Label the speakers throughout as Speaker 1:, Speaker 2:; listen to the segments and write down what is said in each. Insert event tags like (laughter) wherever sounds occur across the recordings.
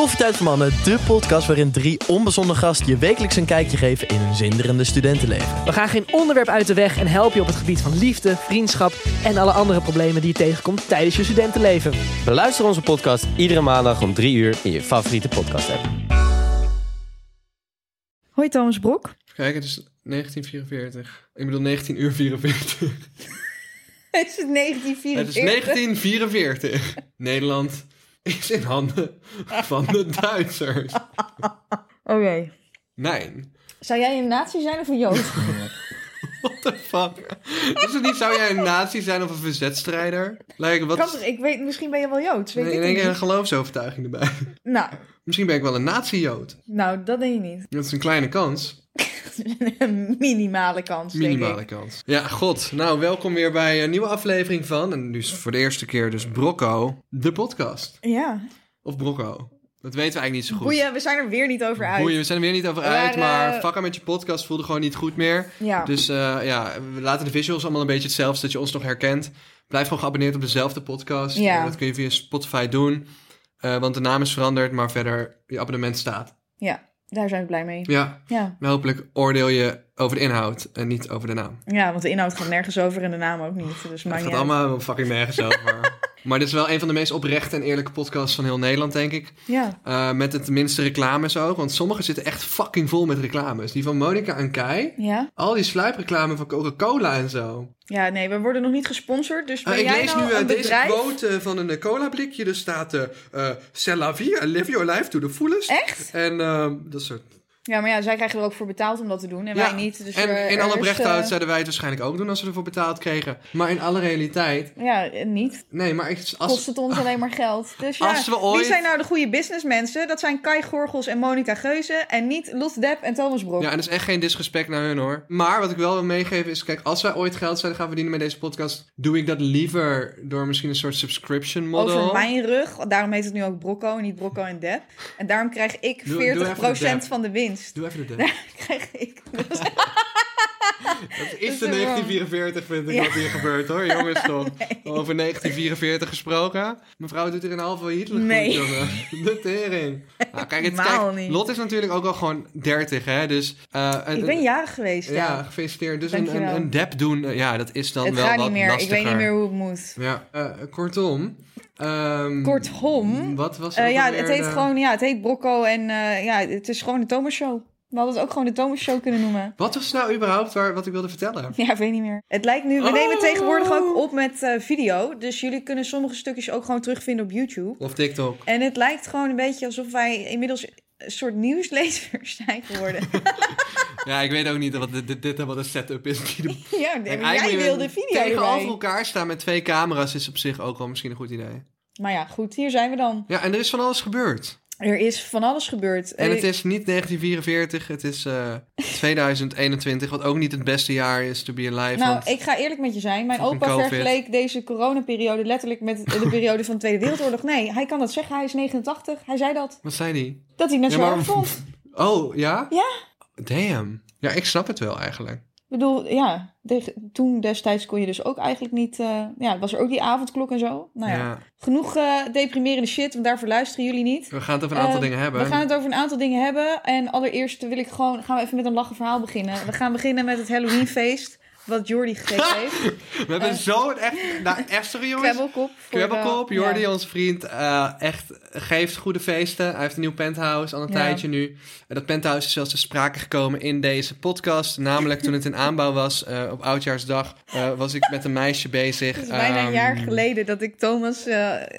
Speaker 1: Koffietijd voor Mannen, de podcast waarin drie onbezonnen gasten je wekelijks een kijkje geven in hun zinderende studentenleven.
Speaker 2: We gaan geen onderwerp uit de weg en helpen je op het gebied van liefde, vriendschap en alle andere problemen die je tegenkomt tijdens je studentenleven.
Speaker 3: Beluister onze podcast iedere maandag om 3 uur in je favoriete podcast app.
Speaker 4: Hoi Thomas Brok.
Speaker 5: Kijk, het is 1944. Ik bedoel 19 uur 44. (laughs)
Speaker 4: Het is 1944.
Speaker 5: Het is 1944. Nederland is in handen van de (laughs) Duitsers.
Speaker 4: Oké.
Speaker 5: Nee.
Speaker 4: Zou jij een nazi zijn of een jood? (laughs)
Speaker 5: What the fuck? Is het niet, zou jij een nazi zijn of een verzetstrijder? Like, wat
Speaker 4: Kan? Ik weet, misschien ben je wel joods. Weet
Speaker 5: Nee,
Speaker 4: ik
Speaker 5: keer een geloofsovertuiging erbij.
Speaker 4: Nou,
Speaker 5: Misschien ben ik wel een nazi-jood.
Speaker 4: nou, dat denk je niet.
Speaker 5: Dat is een kleine kans.
Speaker 4: Een minimale kans, denk
Speaker 5: Minimale
Speaker 4: ik.
Speaker 5: kans. Ja, god. Nou, welkom weer bij een nieuwe aflevering van... En nu voor de eerste keer dus Brocco, de podcast.
Speaker 4: Ja.
Speaker 5: Of Brocco. Dat weten we eigenlijk niet zo goed.
Speaker 4: Boeien, we zijn er weer niet over uit.
Speaker 5: Boeien, we zijn er weer niet over uit, maar fucken met je podcast voelde gewoon niet goed meer.
Speaker 4: Ja.
Speaker 5: Dus eh, ja, we laten de visuals allemaal een beetje hetzelfde, zodat je ons nog herkent. Blijf gewoon geabonneerd op dezelfde podcast.
Speaker 4: Ja.
Speaker 5: Dat kun je via Spotify doen, Eh, want de naam is veranderd, maar verder je abonnement staat.
Speaker 4: ja, daar zijn we blij mee.
Speaker 5: Ja,
Speaker 4: Ja.
Speaker 5: maar hopelijk oordeel je over de inhoud en niet over de naam.
Speaker 4: ja, want de inhoud gaat nergens over en de naam ook niet. Dus
Speaker 5: Het gaat
Speaker 4: uit.
Speaker 5: allemaal fucking nergens over. (laughs) Maar dit is wel een van de meest oprechte en eerlijke podcasts van heel Nederland, denk ik.
Speaker 4: Ja.
Speaker 5: Eh, met het minste reclames ook, want sommige zitten echt fucking vol met reclames. Die van Monica en Kai.
Speaker 4: Ja?
Speaker 5: Al die sluipreclame van Coca-Cola en zo.
Speaker 4: Ja, nee, we worden nog niet gesponsord. Dus ben
Speaker 5: Ah, ik
Speaker 4: jij
Speaker 5: lees
Speaker 4: nou
Speaker 5: nu eh, deze
Speaker 4: bedrijf?
Speaker 5: quote eh, van een eh, cola-blikje. Er staat... eh, C'est la vie, live your life to the fullest.
Speaker 4: Echt?
Speaker 5: En dat soort...
Speaker 4: Ja, maar ja, zij krijgen er ook voor betaald om dat te doen en
Speaker 5: Ja,
Speaker 4: wij niet. Dus
Speaker 5: en
Speaker 4: er-
Speaker 5: in
Speaker 4: er
Speaker 5: alle
Speaker 4: is,
Speaker 5: brechthoud
Speaker 4: eh,
Speaker 5: zouden wij het waarschijnlijk ook doen als we ervoor betaald kregen. Maar in alle realiteit...
Speaker 4: Ja, eh, niet.
Speaker 5: Nee, maar ik,
Speaker 4: Kost
Speaker 5: als,
Speaker 4: het ons alleen maar geld. Dus ja,
Speaker 5: Als we ooit-
Speaker 4: wie zijn nou de goede businessmensen? Dat zijn Kai Gorgels en Monica Geuze. En niet Lot Depp en Thomas Brok.
Speaker 5: ja, en dat is echt geen disrespect naar hun hoor. Maar wat ik wel wil meegeven is... Kijk, als wij ooit geld zouden gaan verdienen met deze podcast... doe ik dat liever door misschien een soort subscription model.
Speaker 4: Over mijn rug. Daarom heet het nu ook Brocco en niet Brocco en Depp. En daarom krijg ik 40%
Speaker 5: Doe- doe even de Depp.
Speaker 4: van de winst.
Speaker 5: Doe even de (laughs)
Speaker 4: krijg ik. (laughs)
Speaker 5: Dat is
Speaker 4: Dat
Speaker 5: de
Speaker 4: is wel-
Speaker 5: 1944, vind ik,
Speaker 4: Ja.
Speaker 5: wat hier gebeurt hoor. Jongens, toch? (laughs) Over 1944 gesproken. Mevrouw doet er een halve Hitler
Speaker 4: Nee.
Speaker 5: jongen. De tering. Nou, kijk, het, kijk,
Speaker 4: niet.
Speaker 5: Lot is natuurlijk ook al gewoon 30, hè. Dus, eh, een-
Speaker 4: Ik ben jarig geweest, ja.
Speaker 5: Ja, gefeliciteerd. Dus een, een, een dep doen, eh, ja, dat is dan
Speaker 4: het
Speaker 5: wel
Speaker 4: gaat
Speaker 5: wat
Speaker 4: niet meer. Ik
Speaker 5: lastiger.
Speaker 4: weet niet meer hoe het moet.
Speaker 5: Ja, eh, kortom. Ehm,
Speaker 4: Kortom.
Speaker 5: Wat was
Speaker 4: Eh,
Speaker 5: ook
Speaker 4: ja,
Speaker 5: alweer
Speaker 4: het heet
Speaker 5: de-
Speaker 4: gewoon, ja, het heet Brocco en eh, ja, het is gewoon de Thomas Show. We hadden het ook gewoon de Thomas Show kunnen noemen. (laughs)
Speaker 5: Wat was nou überhaupt waar, wat ik wilde vertellen?
Speaker 4: Ja, ik weet niet meer. Het lijkt nu, we
Speaker 5: Oh.
Speaker 4: nemen tegenwoordig ook op met eh, video. Dus jullie kunnen sommige stukjes ook gewoon terugvinden op YouTube.
Speaker 5: Of TikTok?
Speaker 4: En het lijkt gewoon een beetje alsof wij inmiddels een soort nieuwslezers (laughs) zijn geworden. (laughs)
Speaker 5: Ja, ik weet ook niet wat dit, dit, wat een setup is. die de (laughs)
Speaker 4: ja, nee,
Speaker 5: Kijk,
Speaker 4: maar jij wilde video
Speaker 5: Tegenover elkaar staan met twee camera's is op zich ook wel misschien een goed idee.
Speaker 4: Maar ja, goed, hier zijn we dan.
Speaker 5: Ja, en er is van alles gebeurd.
Speaker 4: Er is van alles gebeurd.
Speaker 5: En
Speaker 4: Eh,
Speaker 5: het is niet 1944, het is eh (laughs) 2021, wat ook niet het beste jaar is to be alive.
Speaker 4: Nou,
Speaker 5: want
Speaker 4: ik ga eerlijk met je zijn. Mijn opa
Speaker 5: COVID.
Speaker 4: vergeleek deze coronaperiode letterlijk met de periode van de Tweede Wereldoorlog. Nee, hij kan dat zeggen. Hij is 89. Hij zei dat.
Speaker 5: Wat zei die?
Speaker 4: Dat hij net
Speaker 5: Ja,
Speaker 4: zo
Speaker 5: maar-
Speaker 4: vond. (laughs)
Speaker 5: Oh, ja?
Speaker 4: Ja.
Speaker 5: Damn. Ja, ik snap het wel eigenlijk.
Speaker 4: Ik bedoel, ja, toen destijds kon je dus ook eigenlijk niet... eh, ja, was er ook die avondklok en zo. Nou ja,
Speaker 5: Ja.
Speaker 4: genoeg eh, deprimerende shit, want daarvoor luisteren jullie niet.
Speaker 5: We gaan het over een aantal
Speaker 4: Eh,
Speaker 5: dingen hebben.
Speaker 4: We gaan het over een aantal dingen hebben. En allereerst wil ik gewoon, gaan we even met een lachen verhaal beginnen. We gaan beginnen met het Halloweenfeest, wat Jordi gegeven (laughs) heeft.
Speaker 5: We hebben
Speaker 4: eh,
Speaker 5: zo'n echt... Nou, echt sorry jongens.
Speaker 4: Kwebbelkop.
Speaker 5: Kwebbelkop, Jordi,
Speaker 4: ja.
Speaker 5: onze vriend, eh, echt geeft goede feesten. Hij heeft een nieuw penthouse al een
Speaker 4: Ja.
Speaker 5: tijdje nu. En dat penthouse is zelfs te sprake gekomen in deze podcast. Namelijk toen het in aanbouw was eh, op Oudjaarsdag, eh, was ik met een meisje bezig.
Speaker 4: Het is bijna een
Speaker 5: Ehm,
Speaker 4: jaar geleden dat ik Thomas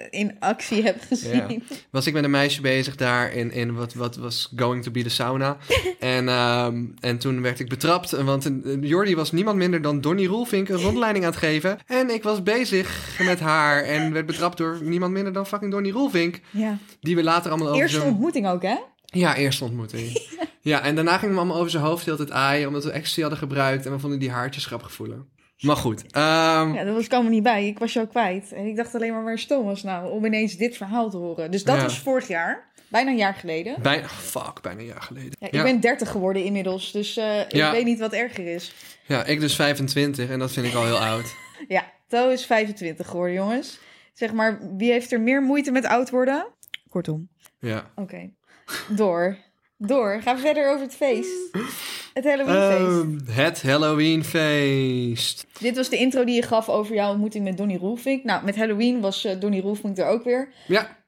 Speaker 4: in actie heb gezien.
Speaker 5: Ja. Was ik met een meisje bezig daar in, in wat, wat was going to be de sauna. (laughs) en, ehm, en toen werd ik betrapt, want Jordi was niemand minder dan Donnie Roelvink een rondleiding aan het geven. En ik was bezig met haar en werd betrapt door niemand minder dan fucking Donnie Roelvink.
Speaker 4: Ja.
Speaker 5: Die we later allemaal over
Speaker 4: Eerste
Speaker 5: zijn...
Speaker 4: ontmoeting ook, hè?
Speaker 5: Ja, eerste ontmoeting. (laughs) ja, en daarna gingen we allemaal over zijn hoofd hele tijd aaien, omdat we ecstasy hadden gebruikt. En we vonden die haartjes grappig voelen. Maar goed. ehm,
Speaker 4: Ja, dat was ik allemaal niet bij. Ik was jou kwijt. En ik dacht alleen maar, waar is Thomas nou? Om ineens dit verhaal te horen. Dus dat
Speaker 5: Ja.
Speaker 4: was vorig jaar. Bijna een jaar geleden.
Speaker 5: Bijna, fuck, bijna een jaar geleden.
Speaker 4: Ja, ik
Speaker 5: ja.
Speaker 4: ben 30 geworden inmiddels. Dus eh,
Speaker 5: Ja.
Speaker 4: ik weet niet wat erger is.
Speaker 5: ja, ik dus 25 en dat vind ik al heel oud. (laughs)
Speaker 4: Ja, Toe is 25 geworden, jongens. Zeg maar, wie heeft er meer moeite met oud worden? Kortom.
Speaker 5: Ja.
Speaker 4: Oké. Door. Door. Gaan we verder over het feest. Het Halloweenfeest.
Speaker 5: Ehm, het Halloweenfeest.
Speaker 4: Dit was de intro die je gaf over jouw ontmoeting met Donnie Roelvink. Nou, met Halloween was eh, Donnie Roelvink er ook weer.
Speaker 5: Ja.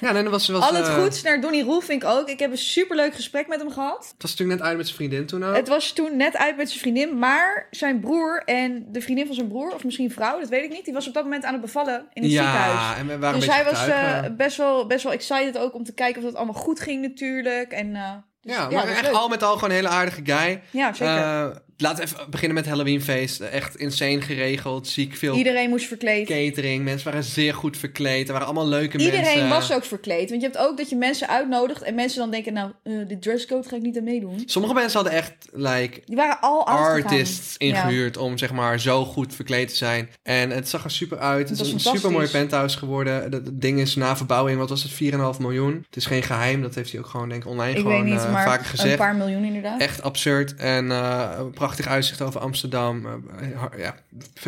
Speaker 5: Ja, nee, dat was... was
Speaker 4: Al het
Speaker 5: eh,
Speaker 4: goeds naar Donnie Roelvink ook. Ik heb een superleuk gesprek met hem gehad.
Speaker 5: Het was natuurlijk net uit met zijn vriendin toen ook.
Speaker 4: Het was toen net uit met zijn vriendin, maar zijn broer en de vriendin van zijn broer, of misschien vrouw, dat weet ik niet, die was op dat moment aan het bevallen in het ziekenhuis.
Speaker 5: ja, en we waren
Speaker 4: Dus hij was eh, best, wel, best wel excited ook om te kijken of dat allemaal goed ging natuurlijk. En, eh, dus,
Speaker 5: ja,
Speaker 4: ja,
Speaker 5: maar echt
Speaker 4: leuk.
Speaker 5: al met al gewoon een hele aardige guy.
Speaker 4: Ja, zeker.
Speaker 5: Laten we even beginnen met Halloweenfeest. Echt insane geregeld, ziek veel
Speaker 4: Iedereen moest verkleed.
Speaker 5: catering. Mensen waren zeer goed verkleed. Er waren allemaal leuke
Speaker 4: Iedereen
Speaker 5: mensen.
Speaker 4: was ook verkleed. Want je hebt ook dat je mensen uitnodigt en mensen dan denken, nou, eh de dresscode ga ik niet aan meedoen.
Speaker 5: Sommige mensen hadden echt like
Speaker 4: Die waren al
Speaker 5: artists
Speaker 4: Ja.
Speaker 5: ingehuurd om zeg maar zo goed verkleed te zijn. En het zag er super uit. Het,
Speaker 4: was
Speaker 5: is een super mooi penthouse geworden. Dat ding is na verbouwing, wat was het, 4,5 miljoen. Het is geen geheim, dat heeft hij ook gewoon denk ik online
Speaker 4: Ik
Speaker 5: gewoon
Speaker 4: niet,
Speaker 5: eh, vaker
Speaker 4: een
Speaker 5: gezegd.
Speaker 4: paar miljoen inderdaad.
Speaker 5: Echt absurd. En eh, een prachtig uitzicht over Amsterdam. Eh, ja,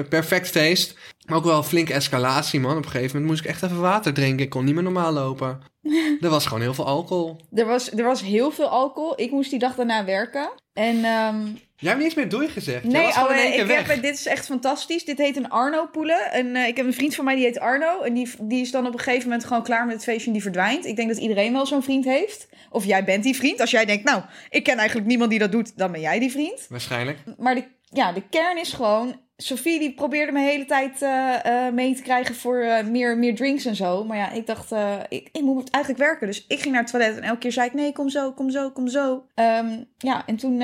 Speaker 5: perfect feest. Maar ook wel een flinke escalatie, man. Op een gegeven moment moest ik echt even water drinken. Ik kon niet meer normaal lopen. (laughs) er was gewoon heel veel alcohol.
Speaker 4: Er was, er was heel veel alcohol. Ik moest die dag daarna werken. En ehm,
Speaker 5: Jij hebt eens meer doei gezegd.
Speaker 4: Nee,
Speaker 5: één keer
Speaker 4: ik
Speaker 5: weg.
Speaker 4: heb, dit is echt fantastisch. Dit heet een Arno-poelen. En eh, ik heb een vriend van mij die heet Arno. En die, die is dan op een gegeven moment gewoon klaar met het feestje en die verdwijnt. Ik denk dat iedereen wel zo'n vriend heeft. Of jij bent die vriend. Als jij denkt, nou, ik ken eigenlijk niemand die dat doet, dan ben jij die vriend.
Speaker 5: Waarschijnlijk.
Speaker 4: Maar de, ja, de kern is gewoon... Sophie die probeerde me de hele tijd eh, eh, mee te krijgen voor eh, meer, meer drinks en zo. Maar ja, ik dacht, ik, ik moet eigenlijk werken. Dus ik ging naar het toilet en elke keer zei ik, nee, kom zo, kom zo, kom zo. Ehm, ja, en toen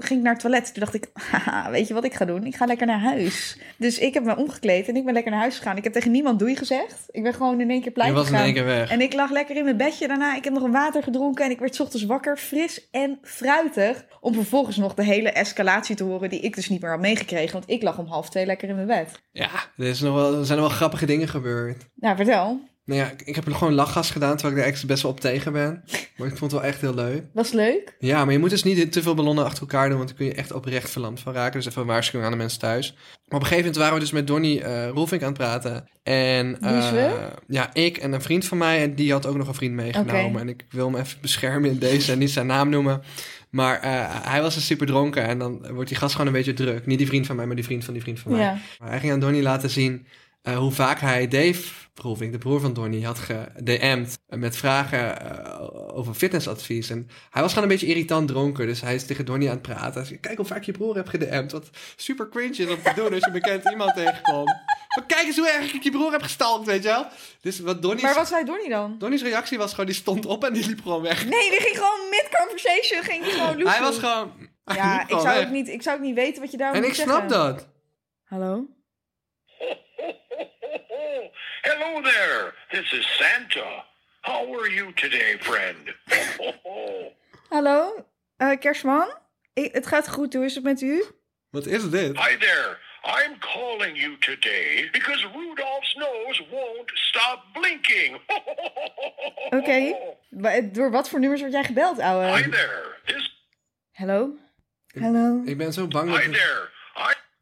Speaker 4: ging ik naar het toilet. Toen dacht ik, (laughs) haha, weet je wat ik ga doen? Ik ga lekker naar huis. Dus ik heb me omgekleed en ik ben lekker naar huis gegaan. Ik heb tegen niemand doei gezegd. Ik ben gewoon in één keer
Speaker 5: Je
Speaker 4: pleiten
Speaker 5: was in
Speaker 4: gegaan.
Speaker 5: één keer weg.
Speaker 4: En ik lag lekker in mijn bedje daarna. Ik heb nog een water gedronken en ik werd 's ochtends wakker, fris en fruitig. Om vervolgens nog de hele escalatie te horen die ik dus niet meer had meegekregen. Want ik lag om half twee lekker in mijn bed.
Speaker 5: Ja, er, is nog wel, er zijn nog wel grappige dingen gebeurd.
Speaker 4: Nou, vertel.
Speaker 5: Nou ja, ik, ik heb gewoon lachgas gedaan, terwijl ik er echt best wel op tegen ben. Maar ik vond het wel echt heel leuk.
Speaker 4: Was leuk?
Speaker 5: Ja, maar je moet dus niet te veel ballonnen achter elkaar doen, want dan kun je echt oprecht verlamd van raken. Dus even een waarschuwing aan de mensen thuis. Maar op een gegeven moment waren we dus met Donnie eh Roelvink aan het praten. En
Speaker 4: we?
Speaker 5: ja, ik en een vriend van mij, en die had ook nog een vriend meegenomen. En ik wil hem even beschermen in deze en niet zijn naam noemen. Maar eh, hij was dus super dronken en dan wordt die gast gewoon een beetje druk. Niet die vriend van mij, maar die vriend van die vriend van mij.
Speaker 4: Ja.
Speaker 5: Maar hij ging aan Donnie laten zien eh, hoe vaak hij Dave Roelvink, de broer van Donnie, had gedM'd met vragen eh, over fitnessadvies. En hij was gewoon een beetje irritant dronken, dus hij is tegen Donnie aan het praten. Hij zei, kijk hoe vaak je broer hebt gedM'd, wat super cringe is om te doen als je bekend iemand (laughs) tegenkomt. Maar kijk eens hoe erg ik je broer heb gestalkt, weet je wel. Dus wat Donnie's,
Speaker 4: Maar wat zei Donnie dan?
Speaker 5: Donnie's reactie was gewoon, die stond op en die liep gewoon weg.
Speaker 4: Nee, die ging gewoon mid-conversation. Ging die gewoon
Speaker 5: Hij was gewoon... hij
Speaker 4: Ja, ik zou,
Speaker 5: weg.
Speaker 4: ook niet, ik zou ook niet weten wat je daarover
Speaker 5: En ik snap
Speaker 4: zeggen.
Speaker 5: dat.
Speaker 4: Hallo? (laughs)
Speaker 6: Hello there. This is Santa. How are you today, friend? (laughs)
Speaker 4: Hallo? Eh, Kerstman? Ik, het gaat goed, hoe is het met u?
Speaker 5: Wat is dit?
Speaker 6: Hi there. I'm calling you today because Rudolph's nose won't stop blinking. (laughs)
Speaker 4: Oké. Wa- Door wat voor nummers word jij gebeld,
Speaker 6: Hi
Speaker 4: ouwe?
Speaker 6: there. This.
Speaker 4: Hallo? Hallo?
Speaker 5: Ik ben zo bang dat
Speaker 6: Hi
Speaker 5: het,
Speaker 6: there.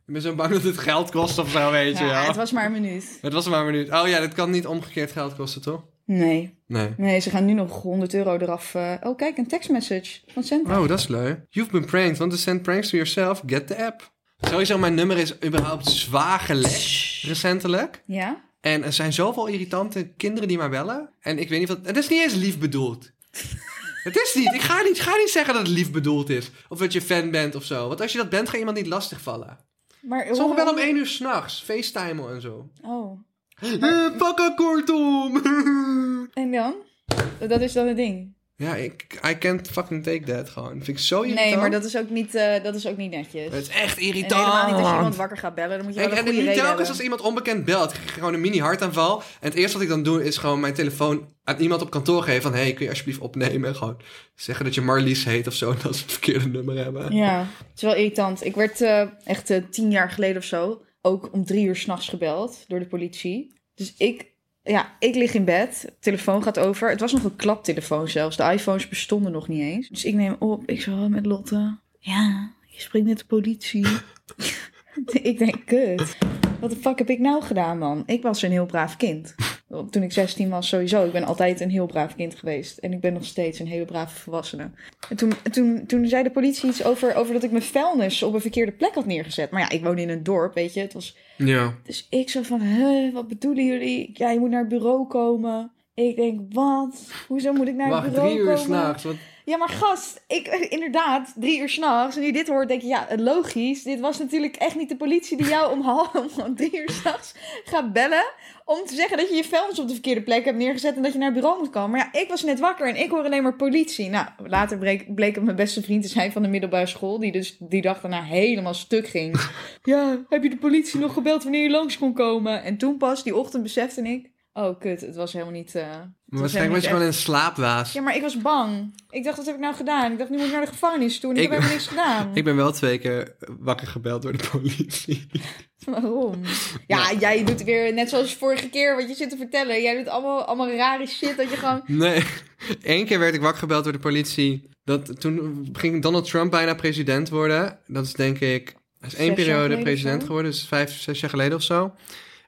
Speaker 5: Ik ben zo bang dat het geld kost of zo, weet je
Speaker 4: Ja,
Speaker 5: wel.
Speaker 4: het was maar een minuut.
Speaker 5: Het was maar een minuut. Oh ja, dat kan niet omgekeerd geld kosten, toch?
Speaker 4: Nee.
Speaker 5: Nee.
Speaker 4: Nee, ze gaan nu nog 100 euro eraf. eh. Oh, kijk, een tekstmessage van Santa.
Speaker 5: Oh, dat is leuk. You've been pranked. Want to send pranks to yourself, get the app. Sowieso, mijn nummer is überhaupt zwaar gelekt, recentelijk.
Speaker 4: Ja?
Speaker 5: En er zijn zoveel irritante kinderen die mij bellen. En ik weet niet wat... Het is niet eens lief bedoeld. (laughs) het is niet. Ik ga niet, ga niet zeggen dat het lief bedoeld is. Of dat je fan bent of zo. Want als je dat bent, ga iemand niet lastigvallen.
Speaker 4: Maar
Speaker 5: Sommigen
Speaker 4: hoe-
Speaker 5: bellen om één uur s'nachts. FaceTime en zo.
Speaker 4: Oh.
Speaker 5: Eh, een kortom. (laughs)
Speaker 4: En dan? Dat is dan het ding.
Speaker 5: Ja, ik, I can't fucking take that gewoon. Dat vind ik zo irritant.
Speaker 4: Nee, maar dat is ook niet, eh, dat is ook niet netjes.
Speaker 5: Het is echt
Speaker 4: En
Speaker 5: irritant.
Speaker 4: helemaal niet als je iemand wakker gaat bellen. Dan moet je wel
Speaker 5: En,
Speaker 4: een
Speaker 5: en
Speaker 4: goede
Speaker 5: niet telkens als iemand onbekend belt. Ik gewoon een mini hartaanval. En het eerste wat ik dan doe is gewoon mijn telefoon aan iemand op kantoor geven. Van, hey, kun je alsjeblieft opnemen? En gewoon zeggen dat je Marlies heet of zo. En (laughs) dat ze het verkeerde nummer hebben.
Speaker 4: Ja, het is wel irritant. Ik werd eh, echt eh, tien jaar geleden of zo ook om drie uur s'nachts gebeld door de politie. Dus ik, ja, ik lig in bed, telefoon gaat over. Het was nog een klaptelefoon zelfs. De iPhones bestonden nog niet eens. Dus ik neem op, ik zo met Lotte. Ja, je spreekt met de politie. (laughs) ik denk, kut. Wat de fuck heb ik nou gedaan, man? Ik was een heel braaf kind. Toen ik 16 was, sowieso. Ik ben altijd een heel braaf kind geweest. En ik ben nog steeds een hele brave volwassene. En toen, toen, toen zei de politie iets over, over dat ik mijn vuilnis op een verkeerde plek had neergezet. Maar ja, ik woon in een dorp, weet je. Het was,
Speaker 5: Ja.
Speaker 4: dus ik zo van, huh, wat bedoelen jullie? Ja, je moet naar het bureau komen. Ik denk, wat? Hoezo moet ik naar het
Speaker 5: Wacht,
Speaker 4: bureau
Speaker 5: drie uur
Speaker 4: komen?
Speaker 5: s'nachts. Wat...
Speaker 4: Ja, maar gast, ik, inderdaad, drie uur s'nachts. En nu dit hoort, denk je, ja, logisch. Dit was natuurlijk echt niet de politie die jou om half (laughs) om drie uur s'nachts gaat bellen. Om te zeggen dat je je vuilnis op de verkeerde plek hebt neergezet en dat je naar het bureau moet komen. Maar ja, ik was net wakker en ik hoor alleen maar politie. Nou, later bleek, bleek het mijn beste vriend te zijn van de middelbare school. Die dus die dag daarna helemaal stuk ging. (laughs) ja, heb je de politie nog gebeld wanneer je langs kon komen? En toen pas, die ochtend, besefte ik. Oh, kut, het was helemaal niet... eh,
Speaker 5: Maar waarschijnlijk was je gewoon in slaap waas.
Speaker 4: ja, maar ik was bang. Ik dacht, wat heb ik nou gedaan? Ik dacht, nu moet ik naar de gevangenis toe. En ik,
Speaker 5: Ik-
Speaker 4: heb helemaal niks gedaan. (laughs)
Speaker 5: Ik ben wel twee keer wakker gebeld door de politie. (laughs)
Speaker 4: Waarom? Ja, jij doet weer net zoals vorige keer wat je zit te vertellen. Jij doet allemaal, allemaal rare shit dat je gewoon... (laughs)
Speaker 5: Nee, Eén keer werd ik wakker gebeld door de politie. Dat, toen ging Donald Trump bijna president worden. Dat is denk ik... Hij is één
Speaker 4: Zes
Speaker 5: periode president geworden. Dus vijf, zes jaar geleden of zo.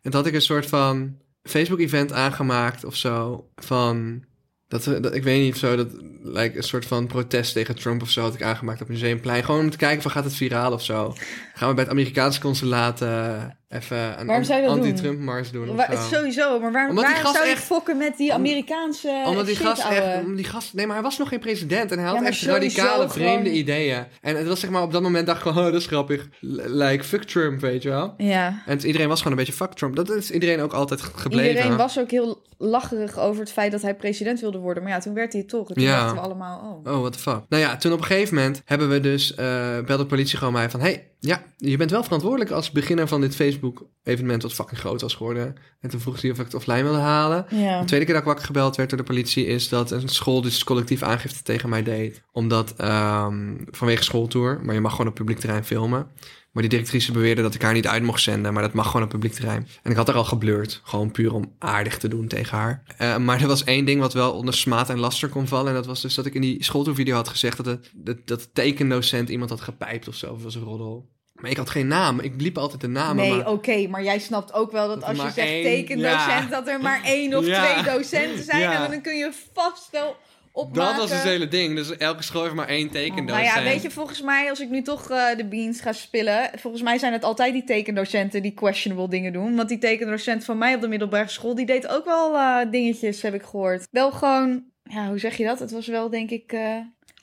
Speaker 5: En toen had ik een soort van Facebook-event aangemaakt of zo. Van... Dat, dat, ik weet niet of zo, dat lijkt een soort van protest tegen Trump of zo had ik aangemaakt op Museumplein. Gewoon om te kijken van gaat het viraal of zo. Gaan we bij het Amerikaanse consulaat eh, even een anti-Trump mars doen
Speaker 4: Waar- sowieso, maar waar,
Speaker 5: Omdat
Speaker 4: waarom
Speaker 5: gast
Speaker 4: zou je
Speaker 5: echt-
Speaker 4: fokken met die
Speaker 5: Om-
Speaker 4: Amerikaanse
Speaker 5: Omdat die
Speaker 4: shit,
Speaker 5: gast
Speaker 4: ouwe?
Speaker 5: echt... omdat Die gast, nee, maar hij was nog geen president. En hij had
Speaker 4: Ja,
Speaker 5: echt radicale, vreemde
Speaker 4: gewoon-
Speaker 5: ideeën. En het was zeg maar, op dat moment dacht ik gewoon... (laughs) Oh, dat is grappig. Like, fuck Trump, weet je wel.
Speaker 4: Ja.
Speaker 5: En het- iedereen was gewoon een beetje fuck Trump. Dat is iedereen ook altijd gebleven.
Speaker 4: Iedereen was ook heel lacherig over het feit dat hij president wilde worden. Maar ja, toen werd hij toch. En toen
Speaker 5: Ja.
Speaker 4: dachten we allemaal, oh.
Speaker 5: Oh, what the fuck. Nou ja, toen op een gegeven moment hebben we dus... eh belde de politie gewoon mij van... Hey, ja, je bent wel verantwoordelijk als beginner van dit Facebook-evenement... wat fucking groot was geworden. En toen vroeg ze of ik het offline wilde halen.
Speaker 4: Ja.
Speaker 5: De tweede keer dat ik wakker gebeld werd door de politie is dat een school dus collectief aangifte tegen mij deed. Omdat ehm, vanwege schooltour, maar je mag gewoon op publiek terrein filmen. Maar die directrice beweerde dat ik haar niet uit mocht zenden, maar dat mag gewoon op publiek terrein. En ik had haar al geblurred, gewoon puur om aardig te doen tegen haar. Eh, maar er was één ding wat wel onder smaad en laster kon vallen. En dat was dus dat ik in die schooltourvideo had gezegd dat, het, dat, dat de tekendocent iemand had gepijpt of zo. Of was een roddel. Maar ik had geen naam. Ik bliep altijd de namen.
Speaker 4: Nee,
Speaker 5: maar...
Speaker 4: oké, maar jij snapt ook wel dat
Speaker 5: Dat
Speaker 4: als je zegt
Speaker 5: één-
Speaker 4: tekendocent,
Speaker 5: ja.
Speaker 4: dat er maar één of (laughs)
Speaker 5: Ja.
Speaker 4: twee docenten zijn.
Speaker 5: Ja.
Speaker 4: En dan kun je vast wel opmaken.
Speaker 5: Dat was dus het hele ding. Dus elke school heeft maar één tekendocent.
Speaker 4: Nou ja, weet je, volgens mij, als ik nu toch eh, de beans ga spillen... Volgens mij zijn het altijd die tekendocenten die questionable dingen doen. Want die tekendocent van mij op de middelbare school... die deed ook wel eh, dingetjes, heb ik gehoord. Wel gewoon... Ja, hoe zeg je dat? Het was wel, denk ik... eh,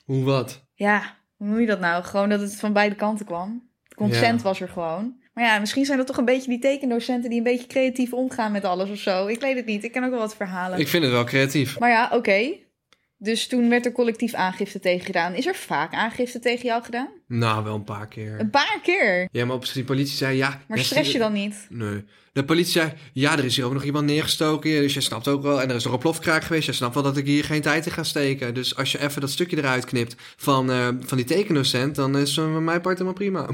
Speaker 5: Hoe wat?
Speaker 4: ja, hoe noem je dat nou? Gewoon dat het van beide kanten kwam. Consent
Speaker 5: Ja.
Speaker 4: was er gewoon. Maar ja, misschien zijn dat toch een beetje die tekendocenten... die een beetje creatief omgaan met alles of zo. Ik weet het niet. Ik ken ook wel wat verhalen.
Speaker 5: Ik vind het wel creatief.
Speaker 4: Maar ja, oké. Dus toen werd er collectief aangifte tegen gedaan. Is er vaak aangifte tegen jou gedaan?
Speaker 5: Nou, wel een paar keer.
Speaker 4: Een paar keer.
Speaker 5: Ja, maar op die politie zei ja.
Speaker 4: Maar stress je dan niet?
Speaker 5: Nee. De politie zei, ja, er is hier ook nog iemand neergestoken. Dus je snapt ook wel. En er is nog een plofkraak geweest. Je snapt wel dat ik hier geen tijd in ga steken. Dus als je even dat stukje eruit knipt van, eh, van die tekendocent, dan is uh, mijn part helemaal prima.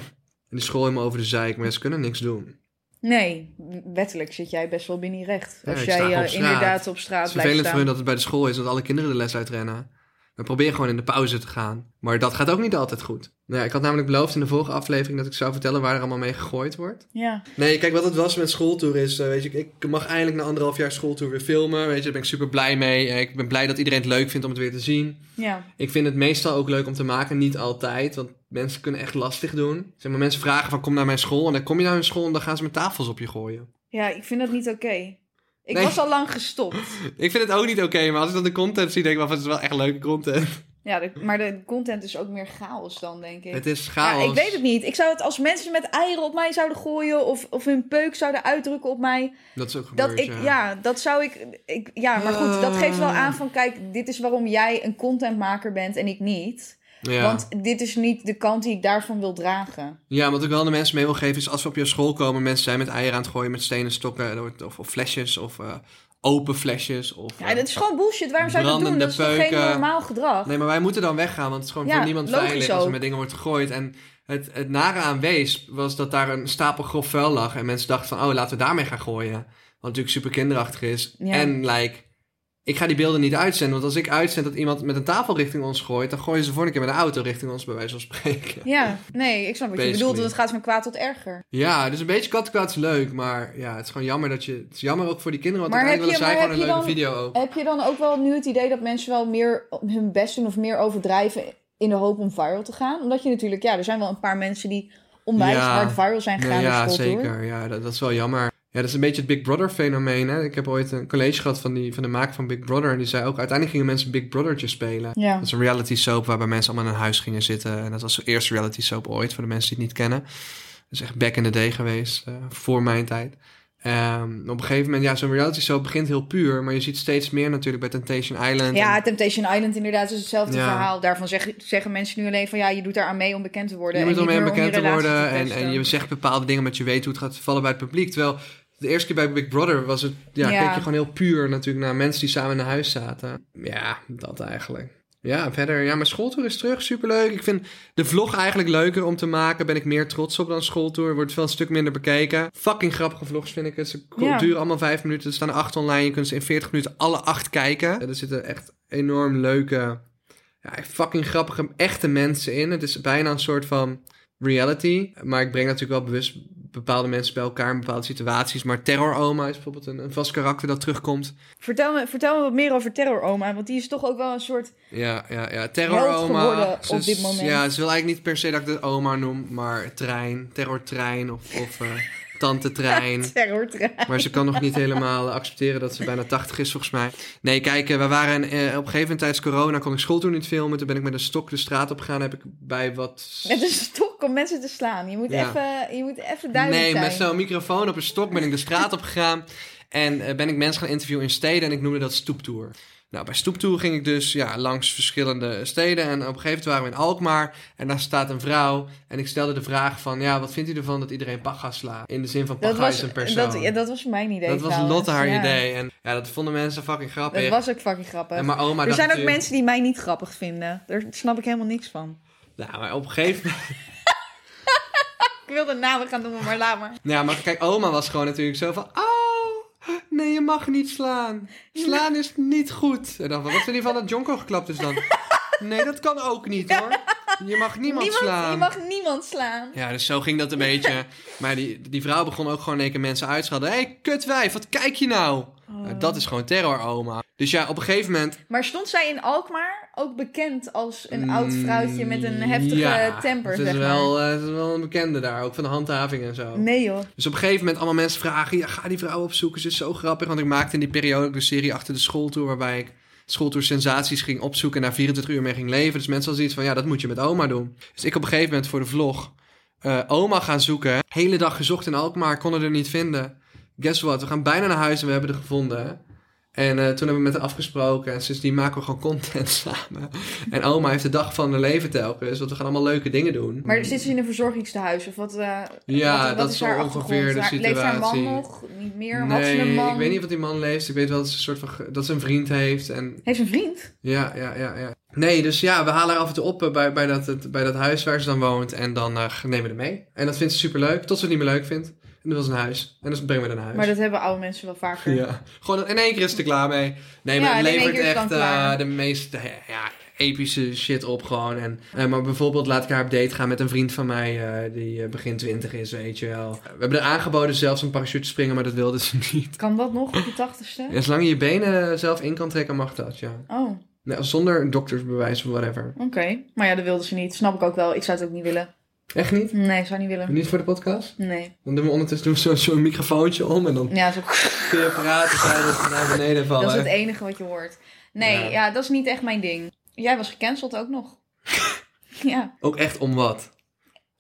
Speaker 5: En die school helemaal over de zeik, maar ze kunnen niks doen.
Speaker 4: Nee, wettelijk zit jij best wel binnen je recht. Als jij eh,
Speaker 5: op straat.
Speaker 4: inderdaad op straat
Speaker 5: Het is
Speaker 4: blijft
Speaker 5: vervelend
Speaker 4: staan.
Speaker 5: voor hun dat het bij de school is, dat alle kinderen de les uitrennen. We proberen gewoon in de pauze te gaan. Maar dat gaat ook niet altijd goed. Nou ja, ik had namelijk beloofd in de vorige aflevering dat ik zou vertellen waar er allemaal mee gegooid wordt.
Speaker 4: Ja.
Speaker 5: Nee, kijk, wat het was met schooltour is, eh, weet je, ik mag eindelijk na anderhalf jaar schooltour weer filmen. Weet je, daar ben ik super blij mee. Eh, Ik ben blij dat iedereen het leuk vindt om het weer te zien.
Speaker 4: ja.
Speaker 5: Ik vind het meestal ook leuk om te maken, niet altijd, want mensen kunnen echt lastig doen. Zeg maar, mensen vragen van kom naar mijn school en dan kom je naar hun school en dan gaan ze met tafels op je gooien.
Speaker 4: Ja, ik vind dat niet oké. Ik
Speaker 5: Nee.
Speaker 4: was al lang gestopt. (laughs)
Speaker 5: Ik vind het ook niet oké, maar als ik dan de content zie, denk ik wel van het is wel echt leuke content.
Speaker 4: Ja, de- maar de content is ook meer chaos dan, denk ik.
Speaker 5: Het is chaos.
Speaker 4: Ja, ik weet het niet. Ik zou het als mensen met eieren op mij zouden gooien of, of hun peuk zouden uitdrukken op mij.
Speaker 5: Dat is ook gebeurd,
Speaker 4: Dat ik, ja. dat zou ik, ik. Ja, maar goed, dat geeft wel aan van: kijk, dit is waarom jij een contentmaker bent en ik niet.
Speaker 5: Ja.
Speaker 4: Want dit is niet de kant die ik daarvan wil dragen.
Speaker 5: Ja, wat ik wel aan de mensen mee wil geven is als we op je school komen, mensen zijn met eieren aan het gooien, met stenen stokken, of, of flesjes, of eh, open flesjes. Of,
Speaker 4: Ja,
Speaker 5: eh,
Speaker 4: dat is gewoon bullshit. Waarom zou je dat doen? Dat is toch geen normaal gedrag?
Speaker 5: Nee, maar wij moeten dan weggaan, want het is gewoon
Speaker 4: Ja,
Speaker 5: voor niemand veilig als er met dingen wordt gegooid. En het, het nare aan Wees was dat daar een stapel grof vuil lag. En mensen dachten van, oh, laten we daarmee gaan gooien. Wat natuurlijk super kinderachtig is.
Speaker 4: Ja.
Speaker 5: En, like, ik ga die beelden niet uitzenden. Want als ik uitzend dat iemand met een tafel richting ons gooit... dan gooien ze voor een keer met een auto richting ons, bij wijze van spreken.
Speaker 4: Ja, nee, ik snap wat je bedoelt. want Het gaat van kwaad tot erger.
Speaker 5: Ja, dus een beetje kattenkwaad is leuk. Maar ja, het is gewoon jammer dat je... Het is jammer ook voor die kinderen, want
Speaker 4: Maar heb
Speaker 5: zij
Speaker 4: je-
Speaker 5: gewoon een leuke video ook.
Speaker 4: Heb je dan ook wel nu het idee dat mensen wel meer hun best doen of meer overdrijven in de hoop om viral te gaan? Omdat je natuurlijk, ja, er zijn wel een paar mensen die onwijs
Speaker 5: Ja.
Speaker 4: hard viral zijn gegaan
Speaker 5: ja, zeker. Ja, dat, dat is wel jammer. Ja, dat is een beetje het Big Brother fenomeen. Hè? Ik heb ooit een college gehad van, die, van de maker van Big Brother. En die zei ook, uiteindelijk gingen mensen Big Brothertje spelen.
Speaker 4: Ja.
Speaker 5: Dat is een reality soap waarbij mensen allemaal in een huis gingen zitten. En dat was de eerste reality soap ooit, voor de mensen die het niet kennen. Dat is echt back in the day geweest, eh, voor mijn tijd. Ehm, op een gegeven moment, ja, zo'n reality soap begint heel puur. Maar je ziet steeds meer natuurlijk bij Temptation Island.
Speaker 4: Ja,
Speaker 5: En
Speaker 4: Temptation Island inderdaad is hetzelfde
Speaker 5: Ja.
Speaker 4: verhaal. Daarvan zeggen, zeggen mensen nu alleen van ja, je doet daar aan mee om bekend te worden.
Speaker 5: je
Speaker 4: niet
Speaker 5: ermee
Speaker 4: meer om
Speaker 5: bekend te worden. En, en je zegt bepaalde dingen, omdat je weet hoe het gaat vallen bij het publiek. Terwijl de eerste keer bij Big Brother was het, ja,
Speaker 4: Ja.
Speaker 5: keek je gewoon heel puur natuurlijk naar mensen die samen in huis zaten. Ja, dat eigenlijk. Ja, verder, ja, mijn schooltour is terug, superleuk. Ik vind de vlog eigenlijk leuker om te maken. Ben ik meer trots op dan schooltour. Wordt veel een stuk minder bekeken. Fucking grappige vlogs vind ik het. Ze
Speaker 4: Ja.
Speaker 5: duren allemaal vijf minuten. Er staan er acht online. Je kunt ze in 40 minuten alle acht kijken. Er zitten echt enorm leuke, ja, fucking grappige, echte mensen in. Het is bijna een soort van reality. Maar ik breng natuurlijk wel bewust bepaalde mensen bij elkaar in bepaalde situaties. Maar Terror Oma is bijvoorbeeld een, een vast karakter dat terugkomt.
Speaker 4: Vertel me, vertel me wat meer over Terror Oma, want die is toch ook wel een soort...
Speaker 5: Ja, ja, ja. Terror
Speaker 4: Held
Speaker 5: Oma.
Speaker 4: geworden
Speaker 5: Ze
Speaker 4: op dit moment.
Speaker 5: Ja, ze wil eigenlijk niet per se dat ik de oma noem, maar trein. Terror trein of, of eh, tante trein. (laughs)
Speaker 4: Terrortrein.
Speaker 5: Maar ze kan nog niet helemaal accepteren dat ze bijna 80 is, volgens mij. Nee, kijk, eh, we waren eh, op een gegeven moment tijdens corona kon ik schooltour niet filmen. Toen ben ik met een stok de straat op gegaan. Heb ik bij wat.
Speaker 4: Met een stok om mensen te slaan. Je moet,
Speaker 5: Ja.
Speaker 4: even, je moet even duidelijk
Speaker 5: Nee,
Speaker 4: zijn.
Speaker 5: met zo'n microfoon op een stok ben ik de straat op gegaan. En eh, ben ik mensen gaan interviewen in steden en ik noemde dat stoeptour. Nou, bij stoeptour ging ik dus ja, langs verschillende steden. En op een gegeven moment waren we in Alkmaar. En daar staat een vrouw. En ik stelde de vraag van, ja, wat vindt u ervan dat iedereen Paga slaat? In de zin van Paga is een persoon.
Speaker 4: dat, ja, dat was mijn idee
Speaker 5: Dat was. Lotte haar
Speaker 4: Ja.
Speaker 5: idee. En ja, dat vonden mensen fucking grappig.
Speaker 4: Dat was ook fucking grappig.
Speaker 5: En maar oma
Speaker 4: er zijn ook
Speaker 5: natuurlijk-
Speaker 4: mensen die mij niet grappig vinden. Daar snap ik helemaal niks van.
Speaker 5: Ja, maar op een gegeven moment... (laughs)
Speaker 4: Ik wilde namen gaan noemen, maar laat maar.
Speaker 5: Ja, maar kijk, oma was gewoon natuurlijk zo van... Oh, nee, je mag niet slaan. Slaan is niet goed. En dan wat vind je van dat Jonko geklapt is dan? (laughs) Nee, dat kan ook niet hoor. Je mag niemand, slaan.
Speaker 4: Je mag niemand slaan.
Speaker 5: Ja, dus zo ging dat een beetje. (laughs) Maar die, die vrouw begon ook gewoon één keer mensen uitschelden. Hé, hey, kutwijf, wat kijk je nou?
Speaker 4: Oh.
Speaker 5: Dat is gewoon terror, oma. Dus ja, op een gegeven moment...
Speaker 4: Maar stond zij in Alkmaar ook bekend als een oud vrouwtje met een heftige
Speaker 5: Mm, ja,
Speaker 4: temper,
Speaker 5: Het is,
Speaker 4: zeg maar?
Speaker 5: wel, eh, is wel een bekende daar, ook van de handhaving en zo.
Speaker 4: Nee joh.
Speaker 5: Dus op een gegeven moment allemaal mensen vragen... Ja, ga die vrouw opzoeken, ze is zo grappig. Want ik maakte in die periode ook de serie Achter de Schooltour... waarbij ik schooltour sensaties ging opzoeken... en daar 24 uur mee ging leven. Dus mensen hadden zoiets van... ja, dat moet je met oma doen. Dus ik op een gegeven moment voor de vlog... eh, oma gaan zoeken. Hele dag gezocht in Alkmaar, konden er niet vinden. Guess what, we gaan bijna naar huis en we hebben er gevonden. En eh, toen hebben we met haar afgesproken. En sindsdien maken we gewoon content (laughs) samen. En oma heeft de dag van haar leven telkens. Want we gaan allemaal leuke dingen doen.
Speaker 4: Maar zit ze in een verzorgingstehuis of wat? eh,
Speaker 5: Ja,
Speaker 4: wat, wat
Speaker 5: dat is
Speaker 4: haar
Speaker 5: ongeveer de
Speaker 4: Haar- Leeft haar man
Speaker 5: situatie.
Speaker 4: nog? Niet meer? Had ze een man?
Speaker 5: ik weet niet wat die man leeft. Ik weet wel dat ze een soort van dat ze een vriend heeft. En
Speaker 4: Heeft ze een vriend?
Speaker 5: ja, ja, ja, ja. Nee, dus ja, we halen haar af en toe op eh, bij, bij, dat, bij dat huis waar ze dan woont. En dan nemen we haar mee. En dat vindt ze super leuk, tot ze het niet meer leuk vindt. En dat was een huis. En dan brengen we naar huis.
Speaker 4: Maar dat hebben oude mensen wel vaker. (laughs)
Speaker 5: Ja, gewoon in één keer is het er klaar mee. Nee,
Speaker 4: Ja,
Speaker 5: maar het levert echt eh, de meest ja, epische shit op gewoon. En, eh, maar bijvoorbeeld laat ik haar op date gaan met een vriend van mij eh, die begin twintig is, weet je wel. We hebben er aangeboden zelfs een parachute te springen, maar dat wilde ze (laughs) niet.
Speaker 4: Kan dat nog op je tachtigste?
Speaker 5: Ja, zolang je je benen zelf in kan trekken, mag dat, ja.
Speaker 4: Oh, oké.
Speaker 5: Nee, zonder een doktersbewijs of whatever.
Speaker 4: Maar ja, dat wilde ze niet. Snap ik ook wel. Ik zou het ook niet willen.
Speaker 5: Echt niet?
Speaker 4: Nee, zou niet willen.
Speaker 5: Niet voor de podcast?
Speaker 4: Nee.
Speaker 5: Dan doen we ondertussen doen we zo- zo'n microfoontje om en dan
Speaker 4: Ja, zo...
Speaker 5: kun je praten tijdens we naar beneden vallen.
Speaker 4: dat is het enige wat je hoort. Nee,
Speaker 5: Ja.
Speaker 4: ja. dat is niet echt mijn ding. Jij was gecanceld ook nog. (laughs) ja.
Speaker 5: Ook echt om wat?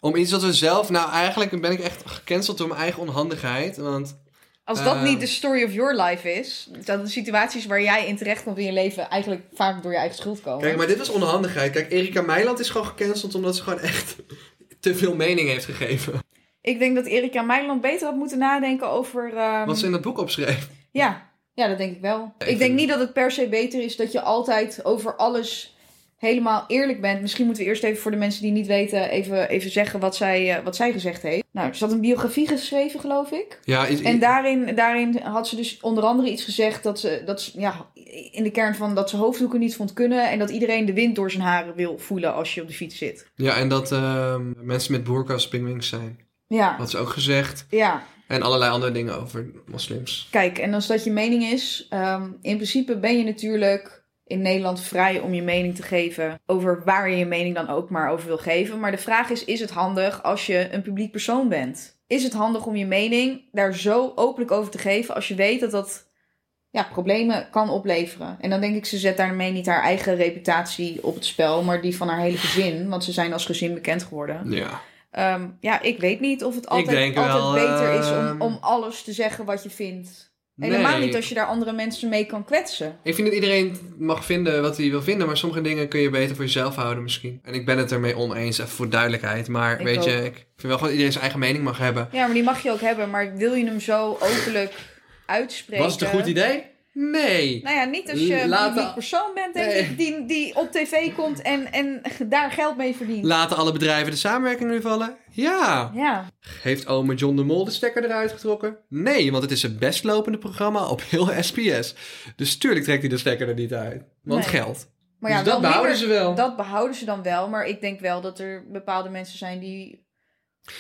Speaker 5: Om iets wat we zelf... Nou, eigenlijk ben ik echt gecanceld door mijn eigen onhandigheid. Want
Speaker 4: Als dat niet de story of your life is, dat de situaties waar jij in terecht komt in je leven eigenlijk vaak door je eigen schuld komen.
Speaker 5: Kijk, maar dit was onhandigheid. Kijk, Erika Meiland is gewoon gecanceld omdat ze gewoon echt te veel mening heeft gegeven.
Speaker 4: Ik denk dat Erika Meiland beter had moeten nadenken over. ehm,
Speaker 5: Wat ze in dat boek opschreef.
Speaker 4: Ja, ja, dat denk ik wel.
Speaker 5: ik
Speaker 4: ik denk niet dat het per se beter is dat je altijd over alles helemaal eerlijk bent. Misschien moeten we eerst even voor de mensen die niet weten, even, even zeggen wat zij, eh, wat zij gezegd heeft. Nou, ze had een biografie geschreven, geloof ik.
Speaker 5: Ja, is,
Speaker 4: En daarin, daarin had ze dus onder andere iets gezegd dat ze, dat ze, ja, in de kern van dat ze hoofddoeken niet vond kunnen. En dat iedereen de wind door zijn haren wil voelen als je op de fiets zit.
Speaker 5: ja, en dat ehm, mensen met boerka's pingwings zijn.
Speaker 4: Ja,
Speaker 5: Had ze ook gezegd.
Speaker 4: ja.
Speaker 5: En allerlei andere dingen over moslims.
Speaker 4: Kijk, en als dat je mening is, ehm, in principe ben je natuurlijk in Nederland vrij om je mening te geven over waar je je mening dan ook maar over wil geven. Maar de vraag is, is het handig als je een publiek persoon bent? Is het handig om je mening daar zo openlijk over te geven als je weet dat dat ja, problemen kan opleveren? En dan denk ik, ze zet daarmee niet haar eigen reputatie op het spel, maar die van haar hele gezin, want ze zijn als gezin bekend geworden.
Speaker 5: Ja.
Speaker 4: Ehm, ja, ik weet niet of het altijd,
Speaker 5: wel,
Speaker 4: beter is om,
Speaker 5: ehm,
Speaker 4: om alles te zeggen wat je vindt. Helemaal
Speaker 5: Nee.
Speaker 4: niet als je daar andere mensen mee kan kwetsen.
Speaker 5: Ik vind dat iedereen mag vinden wat hij wil vinden, maar sommige dingen kun je beter voor jezelf houden misschien. En ik ben het ermee oneens, even voor duidelijkheid. Maar
Speaker 4: Ik
Speaker 5: weet je, ik vind wel gewoon dat iedereen zijn eigen mening mag hebben.
Speaker 4: Ja, maar die mag je ook hebben. Maar wil je hem zo openlijk uitspreken?
Speaker 5: Was het een goed idee? Nee.
Speaker 4: Nou ja, niet als je een
Speaker 5: Laten-
Speaker 4: persoon bent denk
Speaker 5: Nee.
Speaker 4: ik, die, die op tv komt en, en daar geld mee verdient.
Speaker 5: Laten alle bedrijven de samenwerking nu vallen? Ja.
Speaker 4: ja,
Speaker 5: Heeft ome John de Mol de stekker eruit getrokken? Nee, want het is het best lopende programma op heel (laughs) SPS. Dus tuurlijk trekt hij de stekker er niet uit. Want
Speaker 4: Nee.
Speaker 5: geld.
Speaker 4: maar ja,
Speaker 5: dus dat behouden
Speaker 4: minder-
Speaker 5: ze wel.
Speaker 4: Dat behouden ze dan wel, maar ik denk wel dat er bepaalde mensen zijn die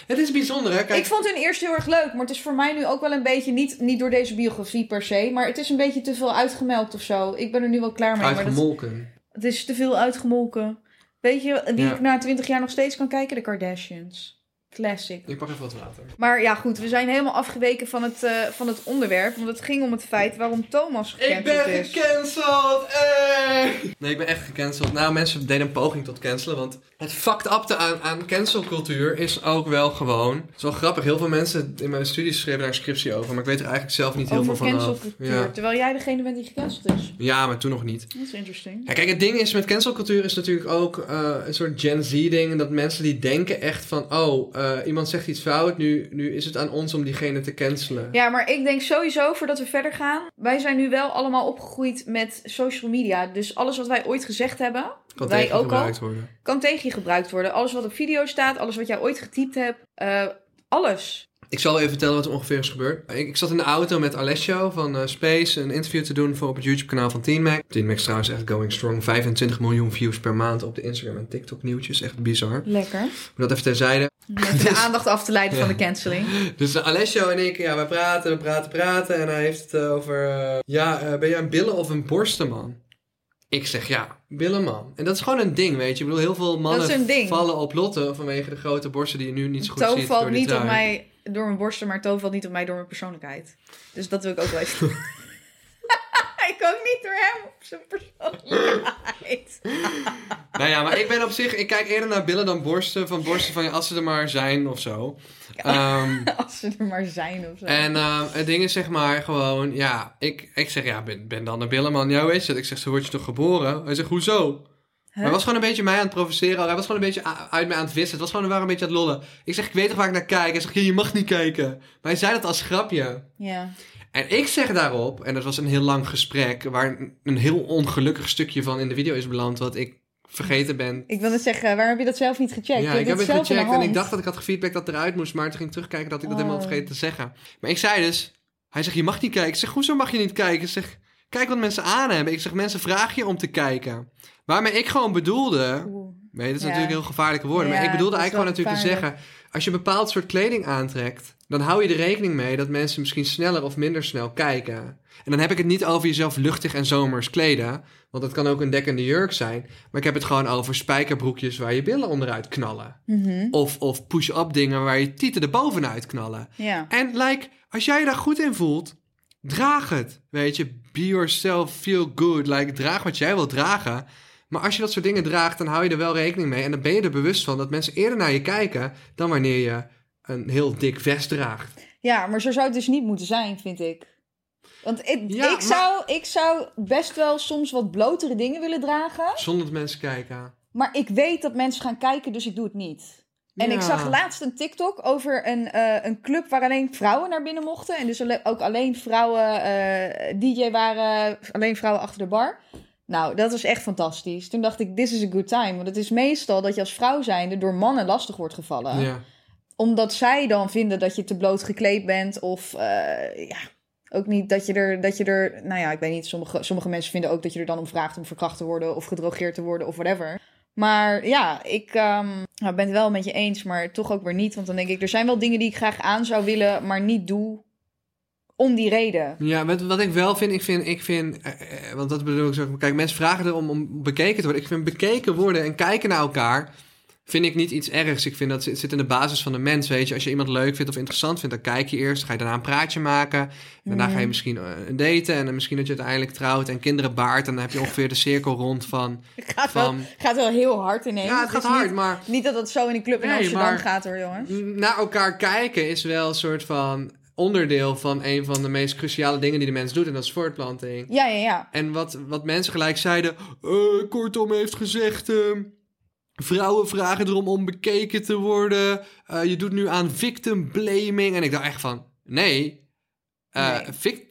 Speaker 5: Het is bijzonder, hè? Kijk,
Speaker 4: Ik vond hun eerst heel erg leuk, maar het is voor mij nu ook wel een beetje, niet, niet door deze biografie per se, maar het is een beetje te veel uitgemelkt of zo. Ik ben er nu wel klaar mee, maar dat,
Speaker 5: uitgemolken.
Speaker 4: het is te veel uitgemolken. Weet je, wie
Speaker 5: Ja.
Speaker 4: ik na twintig jaar nog steeds kan kijken? De Kardashians. Classic.
Speaker 5: Ik pak even wat water.
Speaker 4: Maar ja, goed, we zijn helemaal afgeweken van het, eh, van het onderwerp, want het ging om het feit waarom Thomas
Speaker 5: Ik
Speaker 4: gecanceld
Speaker 5: ben
Speaker 4: is.
Speaker 5: gecanceld! Hey! Nee, ik ben echt gecanceld. Nou, mensen deden een poging tot cancelen. Want het fucked upte aan, aan cancelcultuur is ook wel gewoon... Het is wel grappig. Heel veel mensen in mijn studies schreven daar een scriptie over. Maar ik weet er eigenlijk zelf niet heel
Speaker 4: Over
Speaker 5: veel van af.
Speaker 4: cancelcultuur,
Speaker 5: Ja.
Speaker 4: terwijl jij degene bent die gecanceld is.
Speaker 5: ja, maar toen nog niet.
Speaker 4: Dat is interesting.
Speaker 5: Ja, kijk, het ding is met cancelcultuur is natuurlijk ook eh, een soort Gen Z-ding. Dat mensen die denken echt van... Oh, eh, iemand zegt iets fout. Nu, nu is het aan ons om diegene te cancelen.
Speaker 4: Ja, maar ik denk sowieso, voordat we verder gaan... Wij zijn nu wel allemaal opgegroeid met social media. Dus alles wat wij ooit gezegd hebben,
Speaker 5: Kan
Speaker 4: wij
Speaker 5: tegen
Speaker 4: ook
Speaker 5: gebruikt worden.
Speaker 4: kan tegen je gebruikt worden. Alles wat op video staat, alles wat jij ooit getypt hebt, eh, alles.
Speaker 5: Ik zal even vertellen wat er ongeveer is gebeurd. Ik, ik zat in de auto met Alessio van eh, Space een interview te doen voor op het YouTube-kanaal van Teen Mac. Teen Mac is trouwens echt going strong. 25 miljoen views per maand op de Instagram en TikTok nieuwtjes. Echt bizar.
Speaker 4: Lekker.
Speaker 5: Maar dat even terzijde.
Speaker 4: Even de (laughs) aandacht af te leiden van de canceling.
Speaker 5: Dus eh, Alessio en ik, ja, we praten, we praten, praten. En hij heeft het eh, over, ja, ben jij een billen- of een borstenman? Ik zeg, ja, billenman. En dat is gewoon een ding, weet je. Ik bedoel, heel veel mannen vallen op Lotte vanwege de grote borsten die je nu niet zo goed
Speaker 4: Toon
Speaker 5: ziet
Speaker 4: valt
Speaker 5: door die
Speaker 4: niet op mij door mijn borsten, maar Toon valt niet op mij door mijn persoonlijkheid. Dus dat wil ik ook wel even doen. (laughs) ik ook niet door hem op zijn persoonlijkheid.
Speaker 5: Nou ja, maar ik ben op zich, ik kijk eerder naar billen dan borsten. Van borsten van, ja, als ze er maar zijn of zo. Ehm, (laughs)
Speaker 4: Als ze er maar zijn of zo.
Speaker 5: en ehm, het ding is zeg maar gewoon, ja, ik, ik zeg, ja, ben, ben dan een billenman. Ja, hoe is het? Ik zeg, zo word je toch geboren? Hij zegt, hoezo? Hij was gewoon een beetje mij aan het provoceren. Hij was gewoon een beetje uit mij aan het vissen. Het was gewoon, we waren een beetje aan het lollen. Ik zeg, ik weet toch waar ik naar kijk? Hij zegt, je mag niet kijken. Maar hij zei dat als grapje.
Speaker 4: Ja.
Speaker 5: En ik zeg daarop, en dat was een heel lang gesprek... waar een- een heel ongelukkig stukje van in de video is beland... wat ik vergeten ben
Speaker 4: Ik wil net zeggen, waarom heb je dat zelf niet gecheckt?
Speaker 5: ja, ik heb het gecheckt en ik dacht dat ik had gefeedback dat eruit moest, maar toen ging ik terugkijken dat ik dat helemaal
Speaker 4: Oh.
Speaker 5: vergeten te zeggen. Maar ik zei dus, hij zegt je mag niet kijken. Ik zeg hoezo mag je niet kijken? Ik zeg kijk wat mensen aan hebben. Ik zeg mensen vraag je om te kijken. Waarmee ik gewoon bedoelde,
Speaker 4: Oeh.
Speaker 5: nee, dat is
Speaker 4: Ja.
Speaker 5: natuurlijk heel gevaarlijke woorden,
Speaker 4: Ja,
Speaker 5: maar ik bedoelde
Speaker 4: dat
Speaker 5: eigenlijk gewoon natuurlijk te zeggen, als je een bepaald soort kleding aantrekt, dan hou je er rekening mee dat mensen misschien sneller of minder snel kijken. En dan heb ik het niet over jezelf luchtig en zomers kleden, want het kan ook een dekkende jurk zijn. Maar ik heb het gewoon over spijkerbroekjes waar je billen onderuit knallen.
Speaker 4: Mhm.
Speaker 5: Of, of push-up dingen waar je tieten er bovenuit knallen.
Speaker 4: Ja.
Speaker 5: En like, als jij je daar goed in voelt, draag het. Weet je, be yourself, feel good. Like, draag wat jij wilt dragen. Maar als je dat soort dingen draagt, dan hou je er wel rekening mee. En dan ben je er bewust van dat mensen eerder naar je kijken dan wanneer je een heel dik vest draagt.
Speaker 4: ja, maar zo zou het dus niet moeten zijn, vind ik. Want ik,
Speaker 5: Ja,
Speaker 4: ik,
Speaker 5: maar-
Speaker 4: zou, ik zou best wel soms wat blotere dingen willen dragen.
Speaker 5: Zonder dat mensen kijken.
Speaker 4: Maar ik weet dat mensen gaan kijken, dus ik doe het niet. En
Speaker 5: Ja.
Speaker 4: ik zag laatst een TikTok over een, eh, een club waar alleen vrouwen naar binnen mochten. En dus ook alleen vrouwen eh, DJ waren, alleen vrouwen achter de bar. Nou, dat was echt fantastisch. Toen dacht ik, this is a good time. Want het is meestal dat je als vrouw zijnde door mannen lastig wordt gevallen.
Speaker 5: Ja.
Speaker 4: Omdat zij dan vinden dat je te bloot gekleed bent. Of eh, ja, ook niet dat je er, dat je er... Nou ja, ik weet niet. Sommige, sommige mensen vinden ook dat je er dan om vraagt om verkracht te worden. Of gedrogeerd te worden of whatever. Maar ja, ik ehm, nou, ben het wel met je eens, maar toch ook weer niet. Want dan denk ik, er zijn wel dingen die ik graag aan zou willen, maar niet doe om die reden.
Speaker 5: Ja, wat, wat ik wel vind, ik vind, ik vind eh, eh, want dat bedoel ik zo, kijk, mensen vragen erom om bekeken te worden. Ik vind bekeken worden en kijken naar elkaar, vind ik niet iets ergs. Ik vind dat het zit in de basis van de mens, weet je. Als je iemand leuk vindt of interessant vindt, dan kijk je eerst, ga je daarna een praatje maken. En daarna ga je
Speaker 4: Mhm.
Speaker 5: misschien eh, een daten en dan misschien dat je uiteindelijk trouwt en kinderen baart. En dan heb je ongeveer de cirkel rond van... (laughs)
Speaker 4: Het gaat, wel, gaat wel heel hard ineens.
Speaker 5: ja, het gaat hard,
Speaker 4: Niet,
Speaker 5: maar
Speaker 4: niet dat het zo in die club in
Speaker 5: Nee,
Speaker 4: Amsterdam
Speaker 5: maar-
Speaker 4: gaat hoor, jongens.
Speaker 5: naar elkaar kijken is wel een soort van onderdeel van een van de meest cruciale dingen die de mens doet. En dat is voortplanting.
Speaker 4: Ja, ja, ja.
Speaker 5: En wat, wat mensen gelijk zeiden, eh, kortom heeft gezegd, ehm, vrouwen vragen erom om bekeken te worden. Eh, je doet nu aan victim blaming. En ik dacht echt van, nee. Eh,
Speaker 4: Nee.
Speaker 5: vic-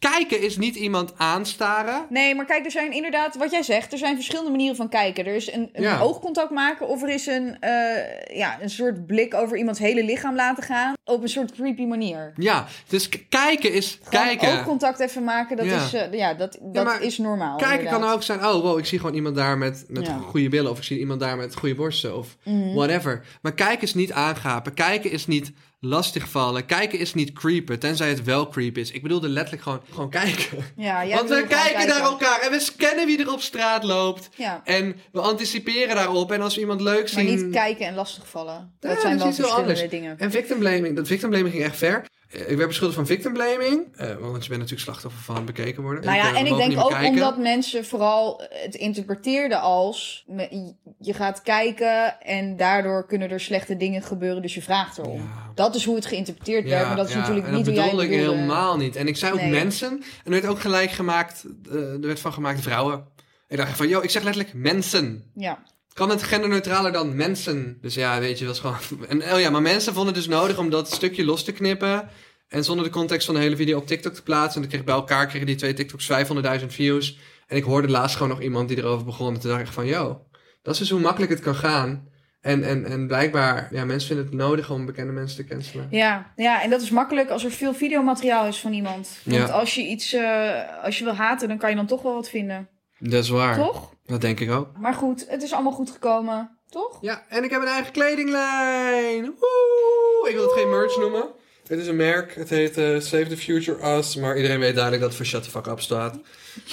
Speaker 5: kijken is niet iemand aanstaren.
Speaker 4: Nee, maar kijk, er zijn inderdaad, wat jij zegt, er zijn verschillende manieren van kijken. Er is een, een
Speaker 5: Ja.
Speaker 4: oogcontact maken of er is een, eh, ja, een soort blik over iemands hele lichaam laten gaan. Op een soort creepy manier.
Speaker 5: Ja, dus kijken is
Speaker 4: Gewoon
Speaker 5: kijken.
Speaker 4: oogcontact even maken, dat,
Speaker 5: Ja.
Speaker 4: is, eh, ja, dat, dat is normaal.
Speaker 5: Kijken
Speaker 4: inderdaad.
Speaker 5: kan ook zijn, oh wow, ik zie gewoon iemand daar met, met goede billen. Of ik zie iemand daar met goede borsten. Of
Speaker 4: Mhm.
Speaker 5: whatever. Maar kijken is niet aangapen. Kijken is niet lastigvallen. Kijken is niet creepen. Tenzij het wel creep is. Ik bedoelde letterlijk gewoon, gewoon kijken.
Speaker 4: Ja,
Speaker 5: Want we kijken naar elkaar en we scannen wie er op straat loopt.
Speaker 4: Ja,
Speaker 5: En we anticiperen daarop. En als we iemand leuk
Speaker 4: maar
Speaker 5: zien...
Speaker 4: niet kijken en lastigvallen.
Speaker 5: Ja,
Speaker 4: Dat zijn wel verschillende dingen.
Speaker 5: En victim blaming, dat victim blaming ging echt ver. Eh, Ik werd beschuldigd van victim blaming. eh, want je bent natuurlijk slachtoffer van bekeken worden.
Speaker 4: Nou
Speaker 5: eh,
Speaker 4: ja,
Speaker 5: we
Speaker 4: en ik denk ook
Speaker 5: kijken.
Speaker 4: omdat mensen vooral het interpreteerden als... je gaat kijken en daardoor kunnen er slechte dingen gebeuren, dus je vraagt erom.
Speaker 5: Ja.
Speaker 4: Dat is hoe het geïnterpreteerd werd, maar dat is
Speaker 5: ja,
Speaker 4: natuurlijk
Speaker 5: en
Speaker 4: niet hoe jij
Speaker 5: bedoelde ik helemaal niet. En ik zei ook
Speaker 4: Nee.
Speaker 5: mensen. En er werd ook gelijk gemaakt, eh, er werd van gemaakt vrouwen. Ik dacht van, yo, ik zeg letterlijk mensen.
Speaker 4: Ja.
Speaker 5: Kan het genderneutraler dan mensen? Dus ja, weet je, dat is gewoon... (laughs) En, oh ja, maar mensen vonden het dus nodig om dat stukje los te knippen. En zonder de context van de hele video op TikTok te plaatsen. En dan kreeg bij elkaar kregen die twee TikToks 500.000 views. En ik hoorde laatst gewoon nog iemand die erover begon. En toen dacht ik van, yo, dat is dus hoe makkelijk het kan gaan. En, en, en blijkbaar, ja, mensen vinden het nodig om bekende mensen te cancelen.
Speaker 4: Ja, ja, en dat is makkelijk als er veel videomateriaal is van iemand. Want
Speaker 5: Ja.
Speaker 4: als je iets, eh, als je wil haten, dan kan je dan toch wel wat vinden.
Speaker 5: Dat is waar.
Speaker 4: Toch?
Speaker 5: Dat denk ik ook.
Speaker 4: Maar goed, het is allemaal goed gekomen. Toch?
Speaker 5: Ja, en ik heb een eigen kledinglijn. Woe! Ik wil het geen merch noemen. Het is een merk. Het heet eh, Save the Future Us. Maar iedereen weet duidelijk dat het voor Shut the Fuck Up staat.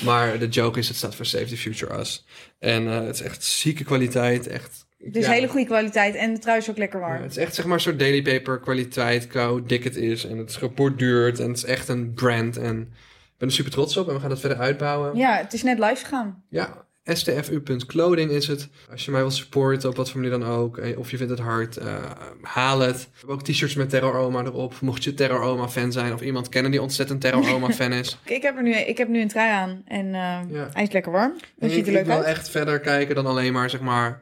Speaker 5: Maar de joke is, het staat voor Save the Future Us. En eh, het is echt zieke kwaliteit. Echt,
Speaker 4: Het is
Speaker 5: ja,
Speaker 4: hele goede kwaliteit en de trui is ook lekker
Speaker 5: ja,
Speaker 4: warm.
Speaker 5: het is echt zeg maar een soort daily paper kwaliteit. Qua hoe dik het is. En het is geborduurd. En het is echt een brand. En ben er super trots op. En we gaan dat verder uitbouwen.
Speaker 4: Ja, het is net live gegaan.
Speaker 5: Ja, stfu.clothing is het. Als je mij wilt supporten, op wat voor manier dan ook. eh, Of je vindt het hard, eh, haal het. We hebben ook t-shirts met Terror Oma erop. Mocht je Terror Oma fan zijn of iemand kennen die ontzettend Terror Oma fan is. (laughs)
Speaker 4: Ik heb er nu, ik heb nu een trui aan en
Speaker 5: Ja.
Speaker 4: hij is lekker warm.
Speaker 5: Ik,
Speaker 4: ziet er
Speaker 5: ik
Speaker 4: leuk
Speaker 5: wil
Speaker 4: uit.
Speaker 5: echt verder kijken dan alleen maar, zeg maar,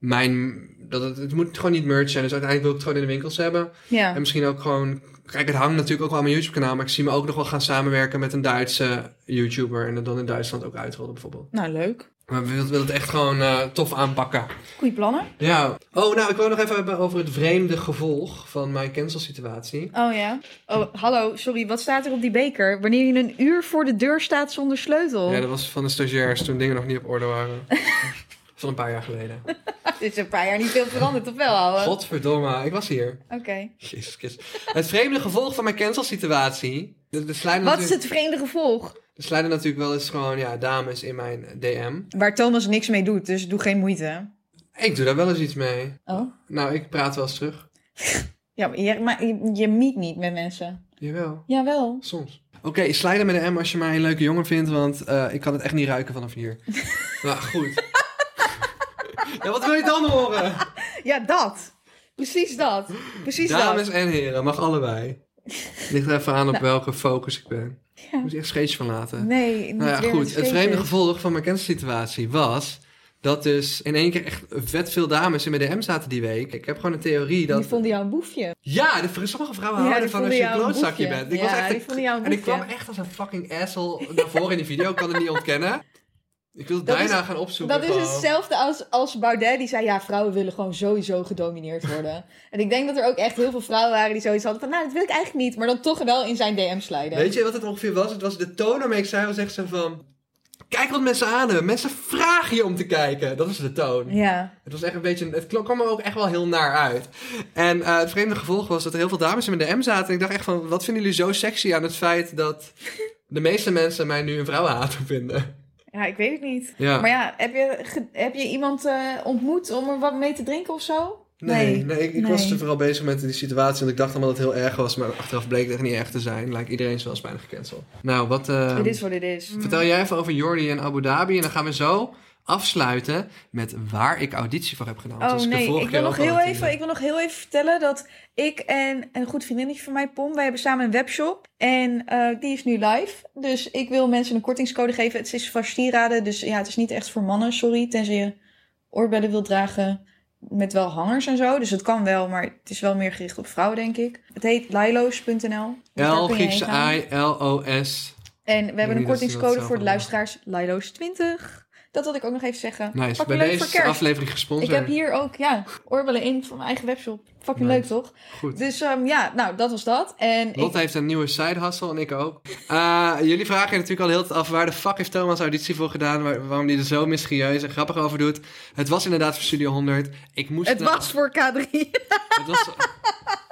Speaker 5: mijn... Dat het, het moet gewoon niet merch zijn. Dus uiteindelijk wil ik het gewoon in de winkels hebben.
Speaker 4: Ja.
Speaker 5: En misschien ook gewoon... Kijk, het hangt natuurlijk ook wel aan mijn YouTube kanaal. Maar ik zie me ook nog wel gaan samenwerken met een Duitse YouTuber. En het dan in Duitsland ook uitrollen bijvoorbeeld.
Speaker 4: Nou, leuk.
Speaker 5: Maar we willen het echt gewoon eh, tof aanpakken.
Speaker 4: Goeie plannen.
Speaker 5: Ja. Oh, nou, ik wil nog even hebben over het vreemde gevolg van mijn cancel-situatie.
Speaker 4: Oh ja. Oh, hallo, sorry, wat staat er op die beker? Wanneer je een uur voor de deur staat zonder sleutel.
Speaker 5: Ja, dat was van de stagiairs toen dingen nog niet op orde waren. (laughs) van een paar jaar geleden. (laughs)
Speaker 4: Dit is een paar jaar niet veel veranderd, of wel, ouwe?
Speaker 5: Godverdomme, ik was hier.
Speaker 4: Oké.
Speaker 5: Jezus Christus. Het vreemde gevolg van mijn cancel-situatie. Slijden
Speaker 4: Wat is
Speaker 5: natuurlijk-
Speaker 4: het vreemde gevolg?
Speaker 5: er slijden natuurlijk wel eens gewoon ja, dames in mijn DM.
Speaker 4: Waar Thomas niks mee doet, dus doe geen moeite.
Speaker 5: Ik doe daar wel eens iets mee.
Speaker 4: Oh?
Speaker 5: Nou, ik praat wel eens terug. (laughs)
Speaker 4: Ja, maar je, maar je, je meet niet met mensen.
Speaker 5: Jawel,
Speaker 4: Jawel.
Speaker 5: soms. Oké, slijden met de M als je mij een leuke jongen vindt, want eh, ik kan het echt niet ruiken vanaf hier. (laughs) nou, goed. Ja, wat wil je dan horen? (laughs)
Speaker 4: Ja, dat. Precies dat. Precies
Speaker 5: Dames
Speaker 4: dat.
Speaker 5: en heren, mag allebei. Ligt er even aan op
Speaker 4: Nou.
Speaker 5: welke focus ik ben.
Speaker 4: Ja.
Speaker 5: Moet je echt scheetjes van laten.
Speaker 4: Nee,
Speaker 5: nou ja, goed. Het vreemde gevolg van mijn cancelsituatie was... dat dus in één keer echt vet veel dames in mijn DM zaten die week. Ik heb gewoon een theorie dat...
Speaker 4: Die vonden jou een boefje.
Speaker 5: Ja, de, sommige vrouwen
Speaker 4: Ja,
Speaker 5: houden van als je een klootzakje
Speaker 4: boefje.
Speaker 5: bent. Ik
Speaker 4: Ja,
Speaker 5: was echt
Speaker 4: die vonden jou een
Speaker 5: En ik
Speaker 4: boefje.
Speaker 5: kwam echt als een fucking asshole naar voren in die video. Ik kan het niet ontkennen. Ik wil het
Speaker 4: Dat
Speaker 5: bijna
Speaker 4: is-
Speaker 5: gaan opzoeken.
Speaker 4: Dat is hetzelfde als, als Baudet, die zei... ja, vrouwen willen gewoon sowieso gedomineerd worden. (laughs) en ik denk dat er ook echt heel veel vrouwen waren die zoiets hadden van... nou, dat wil ik eigenlijk niet, maar dan toch wel in zijn DM slijden.
Speaker 5: Weet je wat het ongeveer was? Het was de toon waarmee ik zei, was echt zo van... Kijk wat mensen aan hebben. Mensen vragen je om te kijken. Dat is de toon.
Speaker 4: Ja.
Speaker 5: Het was echt een beetje... Het kwam er ook echt wel heel naar uit. En eh, het vreemde gevolg was dat er heel veel dames in mijn DM zaten. En ik dacht echt van, wat vinden jullie zo sexy aan het feit dat... De meeste mensen mij nu een vrouwenhater vinden.
Speaker 4: Ja, ik weet het niet.
Speaker 5: Ja.
Speaker 4: Maar ja, heb je, heb je iemand eh, ontmoet om er wat mee te drinken of zo?
Speaker 5: Nee, nee, ik, ik
Speaker 4: nee.
Speaker 5: was er vooral bezig met die situatie. Want ik dacht allemaal dat het heel erg was. Maar achteraf bleek het echt niet echt te zijn. Lijkt iedereen zoals bijna gecanceld. Nou, wat... eh,
Speaker 4: Het is wat het is.
Speaker 5: Vertel jij even over Jordi en Abu Dhabi. En dan gaan we zo afsluiten met waar ik auditie voor heb gedaan. Want
Speaker 4: Oh nee, ik wil, nog heel even, ik wil nog heel even vertellen dat ik en een goed vriendinnetje van mij, Pom, wij hebben samen een webshop. En eh, die is nu live. Dus ik wil mensen een kortingscode geven. Het is van Stieraden, dus ja, het is niet echt voor mannen, sorry. Tenzij je oorbellen wilt dragen met wel hangers en zo. Dus het kan wel, maar het is wel meer gericht op vrouwen, denk ik. Het heet lilo's.nl. Dus
Speaker 5: L,
Speaker 4: gaan.
Speaker 5: I, L, O, S.
Speaker 4: En we hebben een kortingscode voor de luisteraars. Lilo's 20. Dat wilde ik ook nog even zeggen.
Speaker 5: Nice.
Speaker 4: Fucking
Speaker 5: Bij
Speaker 4: leuk voor
Speaker 5: deze
Speaker 4: kerst.
Speaker 5: aflevering gesponsord.
Speaker 4: Ik heb hier ook, ja, oorbellen in van mijn eigen webshop. Fucking
Speaker 5: Nice.
Speaker 4: leuk, toch?
Speaker 5: Goed.
Speaker 4: Dus ehm, ja, nou, dat was dat. En ik,
Speaker 5: Lotte heeft een nieuwe side hustle en ik ook. Eh, jullie vragen je natuurlijk al heel af waar de fuck heeft Thomas auditie voor gedaan? Waar- waarom hij er zo mysterieus en grappig over doet. Het was inderdaad voor Studio 100. Ik moest
Speaker 4: het
Speaker 5: nou-
Speaker 4: was voor K3.
Speaker 5: Het was... (laughs)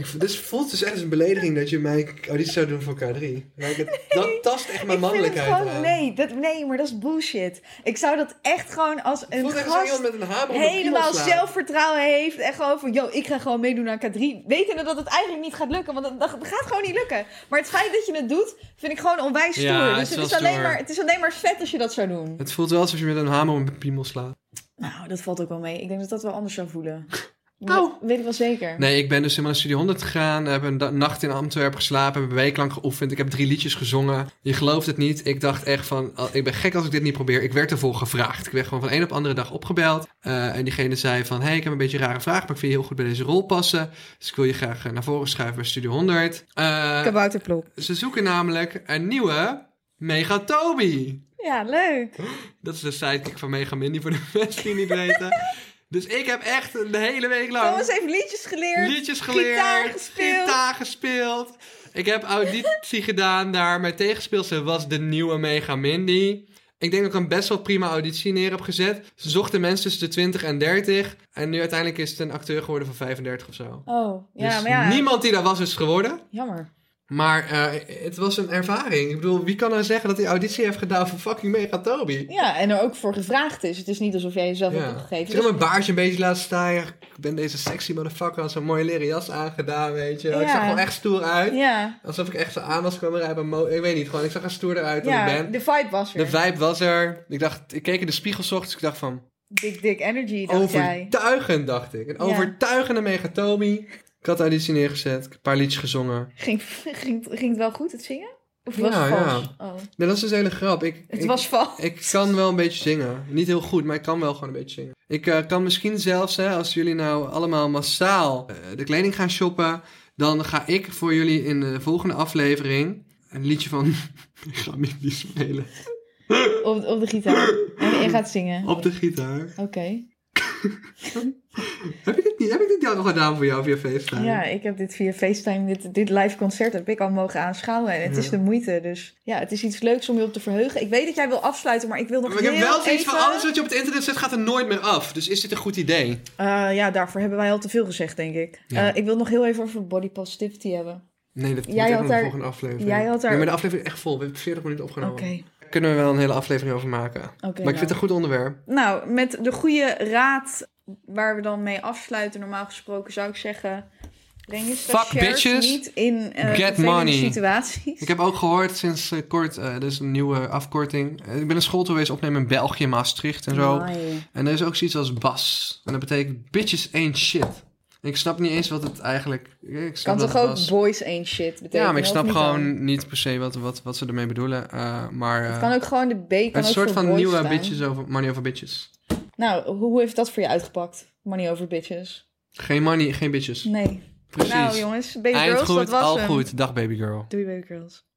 Speaker 5: Ik Dit voelt dus echt als een belediging dat je mij auditie zou doen voor K3. Like, het- (laughs) dat tast echt mijn
Speaker 4: ik vind het
Speaker 5: mannelijkheid
Speaker 4: gewoon,
Speaker 5: aan.
Speaker 4: nee, dat, nee, maar dat is bullshit. Ik zou dat echt gewoon als
Speaker 5: Het
Speaker 4: een
Speaker 5: voelt echt als
Speaker 4: gast
Speaker 5: iemand met een hamer
Speaker 4: helemaal
Speaker 5: piemel slaat.
Speaker 4: zelfvertrouwen heeft. En gewoon van, yo, ik ga gewoon meedoen aan K3. Wetende dat het eigenlijk niet gaat lukken, want dat, dat gaat gewoon niet lukken. Maar het feit dat je het doet, vind ik gewoon onwijs stoer.
Speaker 5: Ja, het
Speaker 4: dus
Speaker 5: is
Speaker 4: het is, alleen
Speaker 5: stoer.
Speaker 4: maar, het is alleen maar vet als je dat zou doen.
Speaker 5: Het voelt wel alsof je met een hamer op een piemel slaat.
Speaker 4: Nou, dat valt ook wel mee. Ik denk dat dat wel anders zou voelen. (laughs) Dat weet ik wel zeker.
Speaker 5: Nee, ik ben dus helemaal naar Studio 100 gegaan. Heb een nacht in Antwerpen geslapen. Heb een week lang geoefend. Ik heb drie liedjes gezongen. Je gelooft het niet. Ik dacht echt van, oh, ik ben gek als ik dit niet probeer. Ik werd ervoor gevraagd. Ik werd gewoon van een op andere dag opgebeld. Eh, en diegene zei van, hey, ik heb een beetje een rare vraag, maar ik vind je heel goed bij deze rol passen. Dus ik wil je graag eh, naar voren schuiven bij Studio 100. Eh,
Speaker 4: Kabouterplop.
Speaker 5: ze zoeken namelijk een nieuwe Megatobi.
Speaker 4: Ja, leuk.
Speaker 5: Dat is de sidekick van Mega Mindy voor de mensen die niet weten. (laughs) Dus ik heb echt een hele week lang
Speaker 4: Thomas heeft liedjes geleerd.
Speaker 5: liedjes geleerd,
Speaker 4: Gitaar gespeeld.
Speaker 5: gitaar gespeeld. Ik heb auditie gedaan daar. Mijn tegenspeelster was de nieuwe Mega Mindy. Ik denk dat ik een best wel prima auditie neer heb gezet. Ze zochten mensen tussen de 20 en 30. En nu uiteindelijk is het een acteur geworden van 35 of zo.
Speaker 4: Oh, ja,
Speaker 5: dus
Speaker 4: maar ja.
Speaker 5: niemand die daar was is geworden.
Speaker 4: Jammer.
Speaker 5: Maar eh, het was een ervaring. Ik bedoel, wie kan nou zeggen dat hij auditie heeft gedaan voor fucking Megatobi?
Speaker 4: Ja, en er ook voor gevraagd is. Het is niet alsof jij jezelf hebt
Speaker 5: Ja.
Speaker 4: opgegeven.
Speaker 5: Ik heb mijn baardje een beetje laten staan. Ik ben deze sexy motherfucker. Had zo'n mooie leren jas aangedaan, weet je. Ik zag gewoon echt stoer uit.
Speaker 4: Ja,
Speaker 5: Alsof ik echt zo aan was komen rijden. Ik weet niet, gewoon. Ik zag er stoer eruit dan ik
Speaker 4: ja
Speaker 5: ben.
Speaker 4: de vibe was er.
Speaker 5: De vibe was er. Ik dacht, ik keek in de spiegel ochtends. Ik dacht van,
Speaker 4: Big dick energy, dacht jij.
Speaker 5: overtuigend, dacht ik. Een overtuigende Megatomi. Ik had auditie neergezet. Ik heb een paar liedjes gezongen.
Speaker 4: Ging, ging, ging het wel goed, het zingen? Of was
Speaker 5: Ja,
Speaker 4: het
Speaker 5: ja.
Speaker 4: vals? Oh,
Speaker 5: Nee, dat is dus een hele grap. Ik,
Speaker 4: het
Speaker 5: ik,
Speaker 4: was vals.
Speaker 5: Ik kan wel een beetje zingen. Niet heel goed, maar ik kan wel gewoon een beetje zingen. Ik eh, kan misschien zelfs, hè, als jullie nou allemaal massaal eh, de kleding gaan shoppen, dan ga ik voor jullie in de volgende aflevering een liedje van (laughs) ik ga Mindy spelen.
Speaker 4: Op, op de gitaar. En je gaat zingen.
Speaker 5: Op de gitaar.
Speaker 4: Oké. (laughs)
Speaker 5: Heb ik dit niet? Heb ik dit al gedaan voor jou via FaceTime?
Speaker 4: Ja, ik heb dit via FaceTime, dit, dit live concert heb ik al mogen aanschouwen. En het is de moeite. Dus ja, het is iets leuks om je op te verheugen. Ik weet dat jij wil afsluiten, maar ik wil nog
Speaker 5: Maar ik heb
Speaker 4: heel
Speaker 5: wel zoiets
Speaker 4: even...
Speaker 5: van alles wat je op het internet zet gaat er nooit meer af. Dus is dit een goed idee?
Speaker 4: Eh, ja, daarvoor hebben wij al te veel gezegd, denk ik.
Speaker 5: Ja.
Speaker 4: Eh, ik wil nog heel even over body positivity hebben.
Speaker 5: Nee, dat
Speaker 4: Jij
Speaker 5: moet
Speaker 4: had
Speaker 5: de
Speaker 4: daar-
Speaker 5: volgende aflevering.
Speaker 4: jij had daar-
Speaker 5: Nee, maar de aflevering is echt vol. We hebben 40 minuten
Speaker 4: Oké.
Speaker 5: opgenomen. Kunnen we wel een hele aflevering over maken. Maar ik
Speaker 4: nou.
Speaker 5: vind het een goed onderwerp.
Speaker 4: Nou, met de goede raad waar we dan mee afsluiten, normaal gesproken zou ik zeggen... Breng je stagiairs
Speaker 5: bitches.
Speaker 4: niet in eh
Speaker 5: Get money.
Speaker 4: situaties.
Speaker 5: Ik heb ook gehoord sinds eh, kort, eh er is een nieuwe afkorting. Ik ben een school geweest opnemen in België, Maastricht en zo. En er is ook zoiets als BAS. En dat betekent bitches ain't shit. Ik snap niet eens wat het eigenlijk... Ik snap
Speaker 4: Kan toch ook
Speaker 5: was-
Speaker 4: boys ain't shit betekenen?
Speaker 5: Ja, maar ik snap
Speaker 4: dan?
Speaker 5: gewoon niet per se wat, wat, wat ze ermee bedoelen. Eh, maar eh,
Speaker 4: Het kan ook gewoon de B kan
Speaker 5: een
Speaker 4: ook
Speaker 5: soort van nieuwe
Speaker 4: staan.
Speaker 5: bitches over, money over bitches.
Speaker 4: Nou, hoe heeft dat voor je uitgepakt? Money over bitches.
Speaker 5: Geen money, geen bitches.
Speaker 4: Nee.
Speaker 5: Precies.
Speaker 4: Nou jongens, baby
Speaker 5: Eind
Speaker 4: girls,
Speaker 5: goed,
Speaker 4: dat was
Speaker 5: al
Speaker 4: hem.
Speaker 5: goed. Dag baby girl.
Speaker 4: Doei baby girls.